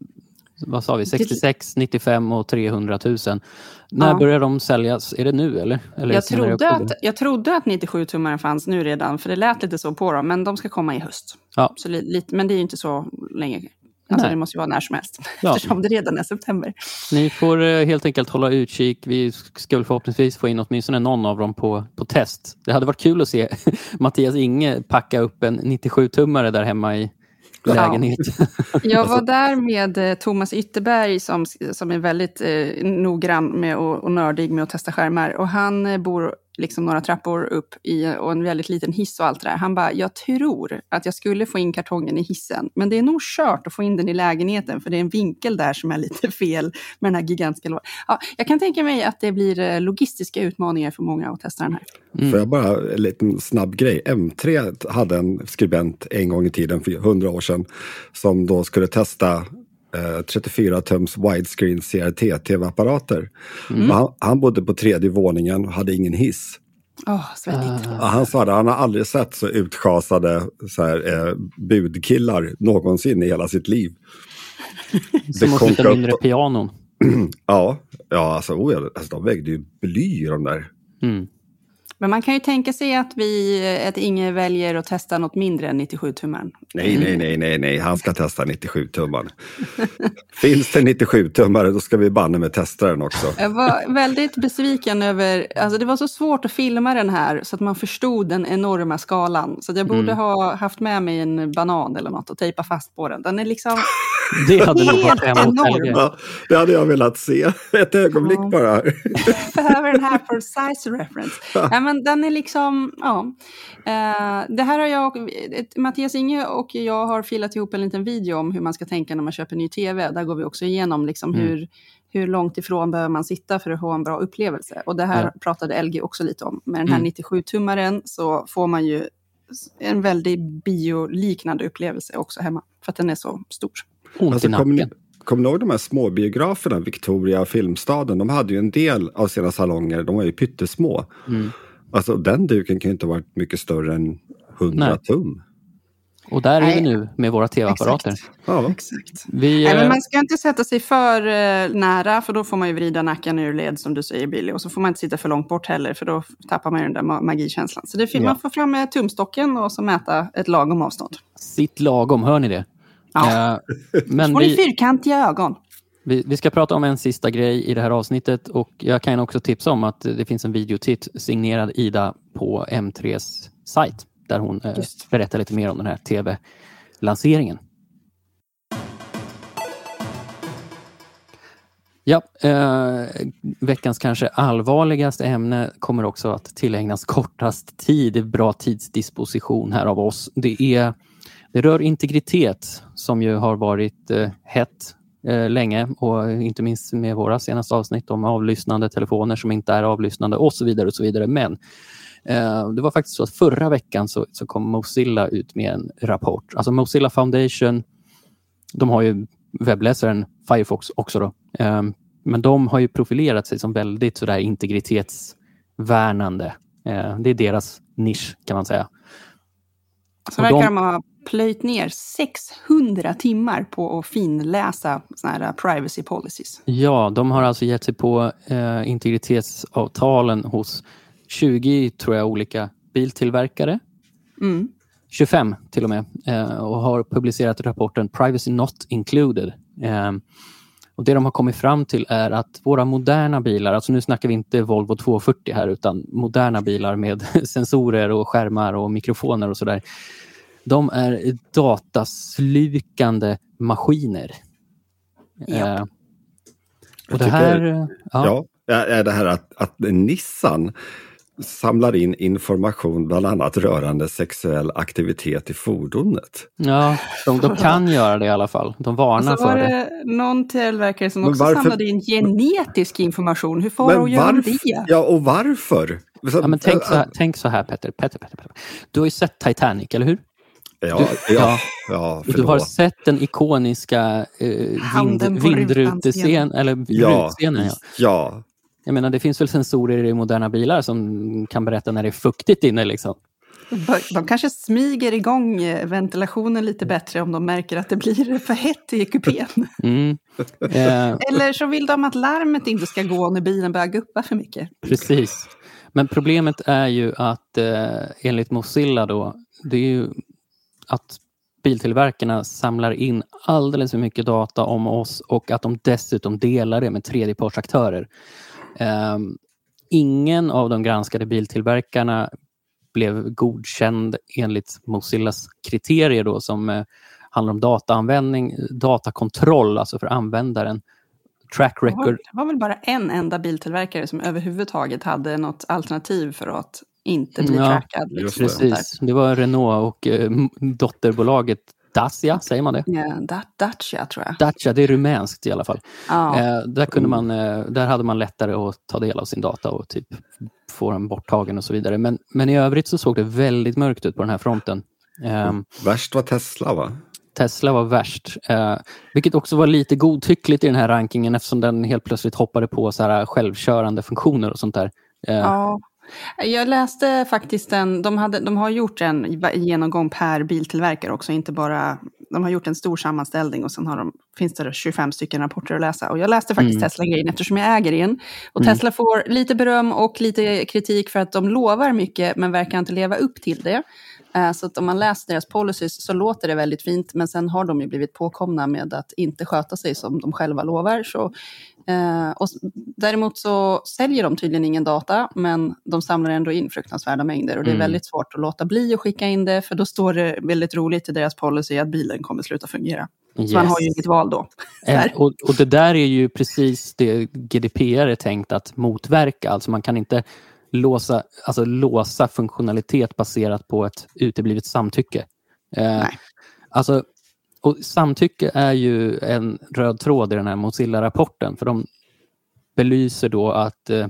S1: vad sa vi, 66, 95 och 300 000. När
S2: Ja.
S1: börjar de säljas? Är det nu eller? eller
S2: Jag trodde, att, jag trodde att 97-tummaren fanns nu redan, för det lät lite så på dem, men de ska komma i höst.
S1: Ja.
S2: Så li, lite, men det är ju inte så länge. Alltså
S1: Nej.
S2: det måste ju vara när som helst,
S1: Ja.
S2: eftersom det redan är september.
S1: Ni får eh, helt enkelt hålla utkik. Vi väl förhoppningsvis få in åtminstone någon av dem på, på test. Det hade varit kul att se Mattias Inge packa upp en 97-tummare där hemma i
S2: Ja.
S1: lägenhet.
S2: Jag var där med eh, Thomas Ytterberg som, som är väldigt eh, noggrann med och, och nördig med att testa skärmar. Och han eh, bor liksom några trappor upp i, och en väldigt liten hiss och allt det där. Han bara, jag tror att jag skulle få in kartongen i hissen, men det är nog kört att få in den i lägenheten, för det är en vinkel där som är lite fel med den här gigantiska lådan. Ja, jag kan tänka mig att det blir eh, logistiska utmaningar för många att testa den här.
S1: Mm.
S3: Får jag bara en liten snabb grej. M3 hade en skribent en gång i tiden, för 100 år sedan, som då skulle testa eh, 34 tums widescreen CRT-tv-apparater.
S2: Mm.
S3: Han, han bodde på tredje våningen och hade ingen hiss.
S2: Åh, svettigt.
S1: Ah.
S3: Han sa det, han har aldrig sett så utschasade så här, eh, budkillar någonsin i hela sitt liv.
S1: Som att flytta mindre pianon.
S3: ja, ja alltså, oh, alltså de vägde ju bly de där.
S2: Mm. Men man kan ju tänka sig att, vi, att Inge väljer att testa något mindre än 97-tummaren.
S3: Nej, nej, nej, nej, nej, han ska testa 97-tummaren. Finns det 97-tummare då ska vi banne med testa den också.
S2: Jag var väldigt besviken över, alltså det var så svårt att filma den här så att man förstod den enorma skalan. Så jag borde mm. ha haft med mig en banan eller något och tejpa fast på den. Den är liksom
S1: det hade nog varit enorm.
S3: Ja, det hade jag velat se. Ett ögonblick ja. bara.
S2: Behöver den här för size reference. Ja men den är liksom, ja. Uh, det här har jag, Mattias Inge och jag har filat ihop en liten video om hur man ska tänka när man köper ny tv. Där går vi också igenom liksom mm. hur, hur långt ifrån behöver man sitta för att ha en bra upplevelse. Och det här ja. pratade LG också lite om. Med den här mm. 97-tummaren så får man ju en väldigt bioliknande upplevelse också hemma. För att den är så stor.
S1: Ont alltså, i nacken.
S3: Kommer ni ihåg de här småbiograferna, Victoria Filmstaden? De hade ju en del av sina salonger, de var ju pyttesmå. Mm. Alltså den duken kan ju inte ha varit mycket större än 100 Nej. tum.
S1: Och där är vi nu med våra tv-apparater.
S2: Ja. Exakt. Vi, Nej, men eh, man ska inte sätta sig för uh, nära, för då får man ju vrida nacken ur led som du säger Billy. Och så får man inte sitta för långt bort heller, för då tappar man ju den där magikänslan. Så det ja. man får fram med tumstocken och så mäta ett lagom avstånd.
S1: Sitt lagom, hör ni det?
S2: Ja. Uh, men får ni fyrkantiga ögon.
S1: Vi, vi, ska prata om en sista grej i det här avsnittet och jag kan också tipsa om att det finns en videotitt signerad Ida på M3s sajt där hon eh, berättar lite mer om den här tv-lanseringen. Ja, eh, veckans kanske allvarligaste ämne kommer också att tillägnas kortast tid, bra tidsdisposition här av oss. Det, är, det rör integritet som ju har varit eh, hett eh, länge och inte minst med våra senaste avsnitt om avlyssnande telefoner som inte är avlyssnande och så vidare. och så vidare. Men eh, det var faktiskt så att förra veckan så, så kom Mozilla ut med en rapport. Alltså Mozilla Foundation, de har ju webbläsaren Firefox också. Då. Eh, men de har ju profilerat sig som väldigt sådär integritetsvärnande. Eh, det är deras nisch kan man säga.
S2: Så verkar de ha plöjt ner 600 timmar på att finläsa såna här privacy policies.
S1: Ja, de har alltså gett sig på eh, integritetsavtalen hos 20, tror jag, olika biltillverkare. Mm. 25 till och med eh, och har publicerat rapporten Privacy Not Included. Eh, och Det de har kommit fram till är att våra moderna bilar, alltså nu snackar vi inte Volvo 240 här utan moderna bilar med sensorer och skärmar och mikrofoner och sådär de är dataslukande maskiner.
S3: Ja. Eh, och det här... Ja. ja, är det här att, att Nissan samlar in information bland annat rörande sexuell aktivitet i fordonet.
S1: Ja, de, de kan göra det i alla fall. De varnar för det.
S2: var det. någon tillverkare som också varför... samlade in genetisk information. Hur får de göra det?
S3: Ja, och varför?
S1: Ja, men tänk, så här, tänk så här Petter. Petter, Petter, Petter. Du har ju sett Titanic, eller hur?
S3: Ja, ja, ja
S1: du har sett den ikoniska eh, vind, vindrutescenen, eller
S3: ja, ja. ja.
S1: Jag menar, det finns väl sensorer i moderna bilar som kan berätta när det är fuktigt inne. Liksom.
S2: De kanske smyger igång eh, ventilationen lite bättre om de märker att det blir för hett i kupén. Mm. Eh. Eller så vill de att larmet inte ska gå när bilen börjar guppa för mycket.
S1: Precis. Men problemet är ju att eh, enligt Mozilla då, det är ju att biltillverkarna samlar in alldeles för mycket data om oss och att de dessutom delar det med tredjepartsaktörer. Um, ingen av de granskade biltillverkarna blev godkänd enligt Mozillas kriterier då, som eh, handlar om dataanvändning, datakontroll, alltså för användaren. Track record. Det
S2: var väl bara en enda biltillverkare som överhuvudtaget hade något alternativ för att inte bli ja, trackad. Liksom,
S1: precis, det var Renault och eh, dotterbolaget Dacia, säger man det?
S2: Ja, Dacia tror jag.
S1: Dacia, det är rumänskt i alla fall. Ja. Eh, där, kunde man, eh, där hade man lättare att ta del av sin data och typ få den borttagen och så vidare. Men, men i övrigt så såg det väldigt mörkt ut på den här fronten.
S3: Eh, värst var Tesla va?
S1: Tesla var värst. Eh, vilket också var lite godtyckligt i den här rankingen eftersom den helt plötsligt hoppade på så här självkörande funktioner och sånt där.
S2: Eh, ja. Jag läste faktiskt en, de, hade, de har gjort en genomgång per biltillverkare också, inte bara de har gjort en stor sammanställning och sen har de, finns det 25 stycken rapporter att läsa. Och jag läste faktiskt mm. Tesla-grejen eftersom jag äger en. Och mm. Tesla får lite beröm och lite kritik för att de lovar mycket men verkar inte leva upp till det. Eh, så att om man läser deras policies så låter det väldigt fint, men sen har de ju blivit påkomna med att inte sköta sig som de själva lovar. Så, eh, och däremot så säljer de tydligen ingen data, men de samlar ändå in fruktansvärda mängder och det är mm. väldigt svårt att låta bli att skicka in det, för då står det väldigt roligt i deras policy att bilen kommer sluta fungera. Yes. Så man har ju inget val då.
S1: Och, och, det där är ju precis det GDPR är tänkt att motverka. Alltså man kan inte låsa, alltså låsa funktionalitet baserat på ett uteblivet samtycke. Eh, alltså, och samtycke är ju en röd tråd i den här Mozilla-rapporten, för de belyser då att eh,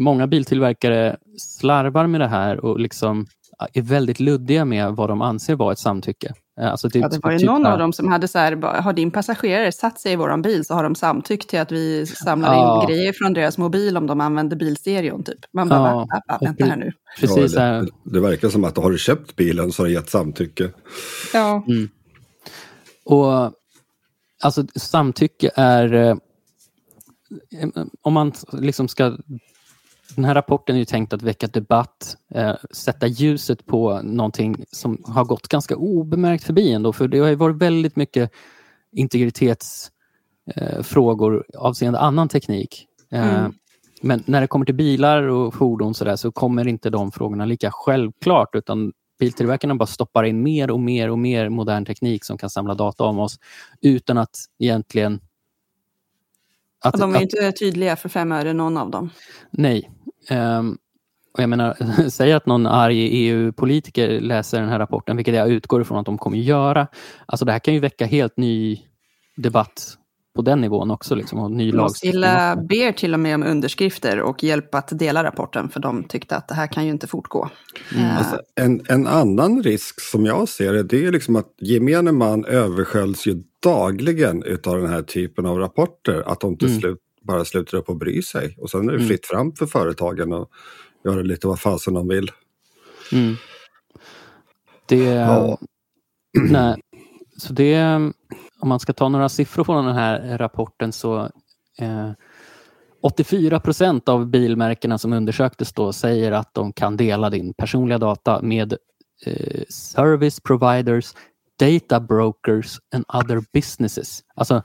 S1: många biltillverkare slarvar med det här och liksom är väldigt luddiga med vad de anser vara ett samtycke.
S2: Eh, alltså typ, ja, det var ju typ någon av dem som hade så här, har din passagerare satt sig i vår bil så har de samtyckt till att vi samlar ja. in grejer från deras mobil om de använder bilstereon. Typ. Man bara, ja. va, va, vänta här nu.
S3: Precis, ja, det, det, verkar som att har du köpt bilen så har du gett samtycke.
S2: Ja. Mm.
S1: Och alltså samtycke är, eh, om man liksom ska den här rapporten är ju tänkt att väcka debatt, eh, sätta ljuset på någonting som har gått ganska obemärkt förbi ändå. För det har varit väldigt mycket integritetsfrågor eh, avseende annan teknik. Eh, mm. Men när det kommer till bilar och fordon så, där, så kommer inte de frågorna lika självklart utan biltillverkarna bara stoppar in mer och mer och mer modern teknik som kan samla data om oss utan att egentligen
S2: att, de är att, inte tydliga för fem öre någon av dem.
S1: Nej, Um, och jag menar, säg att någon arg EU-politiker läser den här rapporten, vilket jag utgår ifrån att de kommer göra. Alltså det här kan ju väcka helt ny debatt på den nivån också. Liksom, och ny
S2: Mozilla ber till och med om underskrifter och hjälp att dela rapporten, för de tyckte att det här kan ju inte fortgå.
S3: Mm. Uh. Alltså, en, en annan risk som jag ser det, det är liksom att gemene man översköljs ju dagligen utav den här typen av rapporter. Att de till mm. slut bara slutar upp och bry sig. Och sen är det mm. fritt fram för företagen att göra lite vad fasen de vill.
S1: Mm. Det... Ja. Nej, så det... Om man ska ta några siffror från den här rapporten så eh, 84 procent av bilmärkena som undersöktes då säger att de kan dela din personliga data med eh, service providers, data brokers and other businesses. Alltså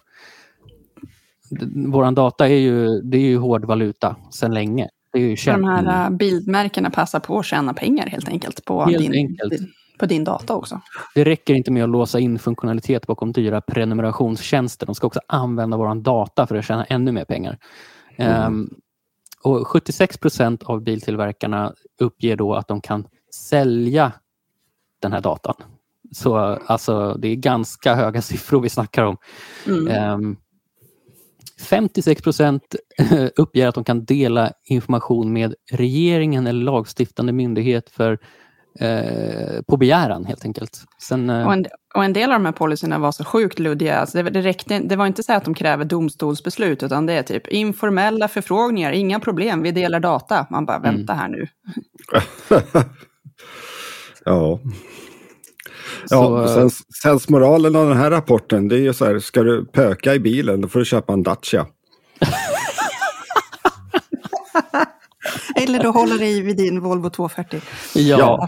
S1: våran data är ju, det är ju hårdvaluta sedan länge. Det är ju
S2: känt. De här uh, bildmärkena passar på att tjäna pengar helt enkelt på, helt din, enkelt. På din data också.
S1: Det räcker inte med att låsa in funktionalitet bakom dyra prenumerationstjänster. De ska också använda våran data för att tjäna ännu mer pengar. Mm. Um, och 76 procent av biltillverkarna uppger då att de kan sälja den här datan. Så alltså, det är ganska höga siffror vi snackar om. Mm. Um, 56 procent uppger att de kan dela information med regeringen eller lagstiftande myndighet för, eh, på begäran helt enkelt.
S2: Sen, eh... och, en, och, en, del av de här policyerna var så sjukt luddiga. Alltså det, det, räckte, det var inte så att de kräver domstolsbeslut, utan det är typ informella förfrågningar, inga problem, vi delar data. Man bara, vänta mm. här nu.
S3: ja. Ja, sen, sensmoralen av den här rapporten det är ju så här, ska du pöka i bilen då får du köpa en Dacia.
S2: Eller då håller dig vid din Volvo 240.
S1: Ja.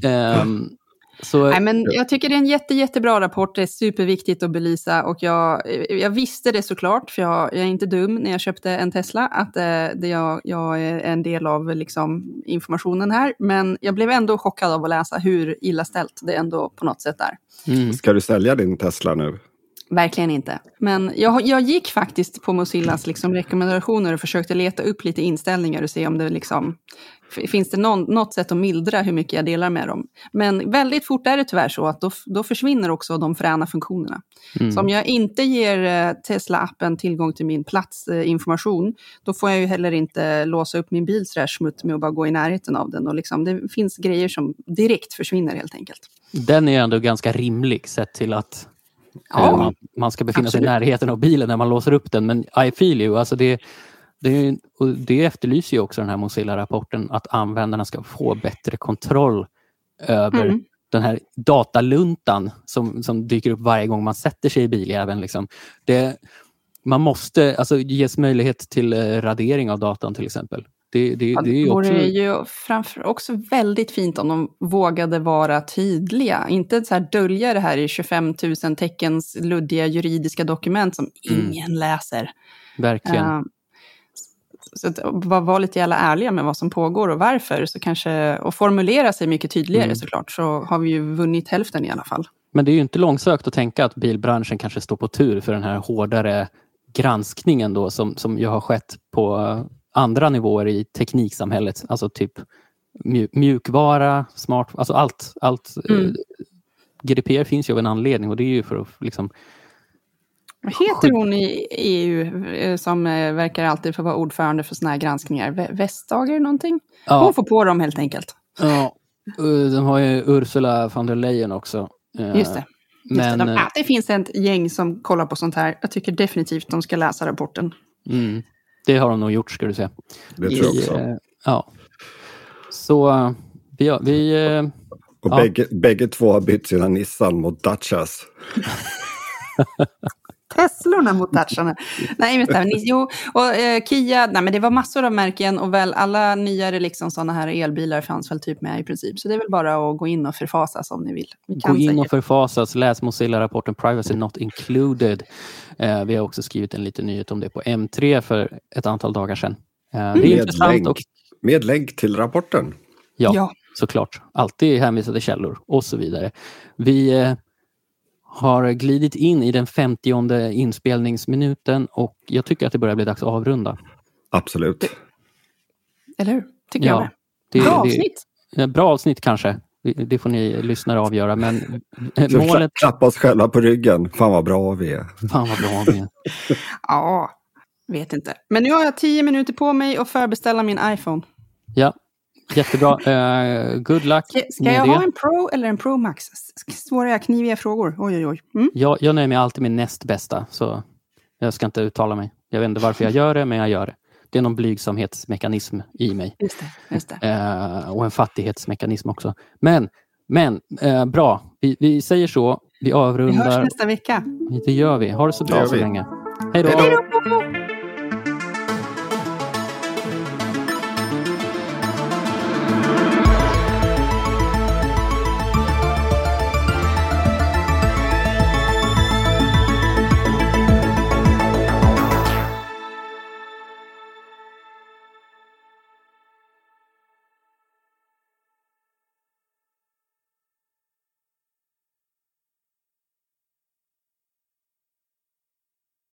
S1: ja. Um,
S2: så, Nej, men jag tycker det är en jätte, jättebra rapport. Det är superviktigt att belysa. Och jag, jag visste det såklart, för jag, jag är inte dum när jag köpte en Tesla, att eh, det jag, jag är en del av liksom, informationen här. Men jag blev ändå chockad av att läsa hur illa ställt det ändå på något sätt är.
S3: Mm. Ska du sälja din Tesla nu?
S2: Verkligen inte. Men jag, jag gick faktiskt på Mozillas liksom rekommendationer och försökte leta upp lite inställningar och se om det liksom finns det någon, något sätt att mildra hur mycket jag delar med dem. Men väldigt fort är det tyvärr så att då, då försvinner också de fräna funktionerna. Mm. Så om jag inte ger eh, Tesla-appen tillgång till min platsinformation, då får jag ju heller inte låsa upp min bil smutt med att bara gå i närheten av den. Och liksom, det finns grejer som direkt försvinner helt enkelt.
S1: Den är ändå ganska rimlig sett till att Ja, man, man, ska befinna absolut. sig i närheten av bilen när man låser upp den. Men I feel you. Alltså det, det, det efterlyser ju också den här Mozilla-rapporten att användarna ska få bättre kontroll över mm. den här dataluntan som, som dyker upp varje gång man sätter sig i biljäveln. Liksom. Det, man måste alltså, ges möjlighet till eh, radering av datan till exempel. Det, det,
S2: Ja,
S1: det
S2: det vore
S1: också...
S2: ju framför också väldigt fint om de vågade vara tydliga. Inte så här dölja det här i 25 000 teckens luddiga juridiska dokument som
S1: Mm.
S2: ingen läser.
S1: Verkligen.
S2: Eh, så att bara vara lite jävla ärliga med vad som pågår och varför. Så kanske, och formulera sig mycket tydligare
S1: Mm.
S2: såklart, så har vi ju vunnit hälften i alla fall.
S1: Men det är ju inte långsökt att tänka att bilbranschen kanske står på tur för den här hårdare granskningen då som, som ju har skett på andra nivåer i tekniksamhället. Alltså typ mju- mjukvara, smart, alltså allt. allt eh,
S2: Mm.
S1: GDPR finns ju av en anledning och det är ju för att liksom,
S2: Vad heter hon i EU eh, som eh, verkar alltid få vara ordförande för såna här granskningar? Vestager någonting?
S1: ja,
S2: Hon får på dem helt enkelt.
S1: ja, de har ju Ursula von der Leyen också.
S2: Just det. Just
S1: Men,
S2: det. De, ah, det finns ett gäng som kollar på sånt här. Jag tycker definitivt de ska läsa rapporten.
S1: mm, det har de nog gjort ska du säga.
S3: Det tror jag
S1: I,
S3: också.
S1: eh, ja. Så eh, vi, vi eh,
S3: Och
S1: ja.
S3: bägge, bägge två har bytt sina Nissan mot Dachas.
S2: Teslorna mot Daciarna. nej, vänta. Ni, jo, och eh, Kia, nej men det var massor av märken och väl alla nyare liksom sådana här elbilar fanns väl typ med i princip. Så det är väl bara att gå in och förfasas om ni vill. Vi kan
S1: Gå in och
S2: säkert.
S1: förfasas, läs Mozilla-rapporten Privacy Not Included. Eh, vi har också skrivit en liten nyhet om det på M3 för ett antal dagar sedan. Eh, det är
S3: Med
S1: intressant
S3: länk,
S1: och
S3: med länk till rapporten.
S1: ja,
S2: Ja.
S1: såklart, alltid hänvisade källor och så vidare. Vi eh, har glidit in i den 50 inspelningsminuten och jag tycker att det börjar bli dags att avrunda.
S3: Absolut.
S2: Eller hur? Tycker
S1: Ja,
S2: jag med.
S1: Det,
S2: Bra
S1: det,
S2: avsnitt.
S1: eh, bra avsnitt kanske. Det- Det får ni lyssnare avgöra, men målet...
S3: Klappa oss själva på ryggen. Fan vad bra vi är.
S1: Fan vad bra vi är.
S2: Ja, vet inte. Men nu har jag tio minuter på mig att förbeställa min iPhone.
S1: Ja, jättebra. Uh, good luck
S2: Ska, ska
S1: med
S2: jag
S1: det.
S2: ha en Pro eller en Pro Max? Svåra, kniviga frågor. Oj, oj, oj. Mm?
S1: Jag, jag nöjer mig alltid med näst bästa, så jag ska inte uttala mig. Jag vet inte varför jag gör det, men jag gör det. Det är någon blygsamhetsmekanism i mig.
S2: Just det. Just det.
S1: Eh, och en fattighetsmekanism också. Men, men eh, bra. Vi, vi säger så. Vi
S2: Vi hörs
S1: avrundar.
S2: nästa vecka.
S1: Det gör vi. Ha det så
S3: Det
S1: bra
S3: gör
S1: så länge.
S2: Hej då!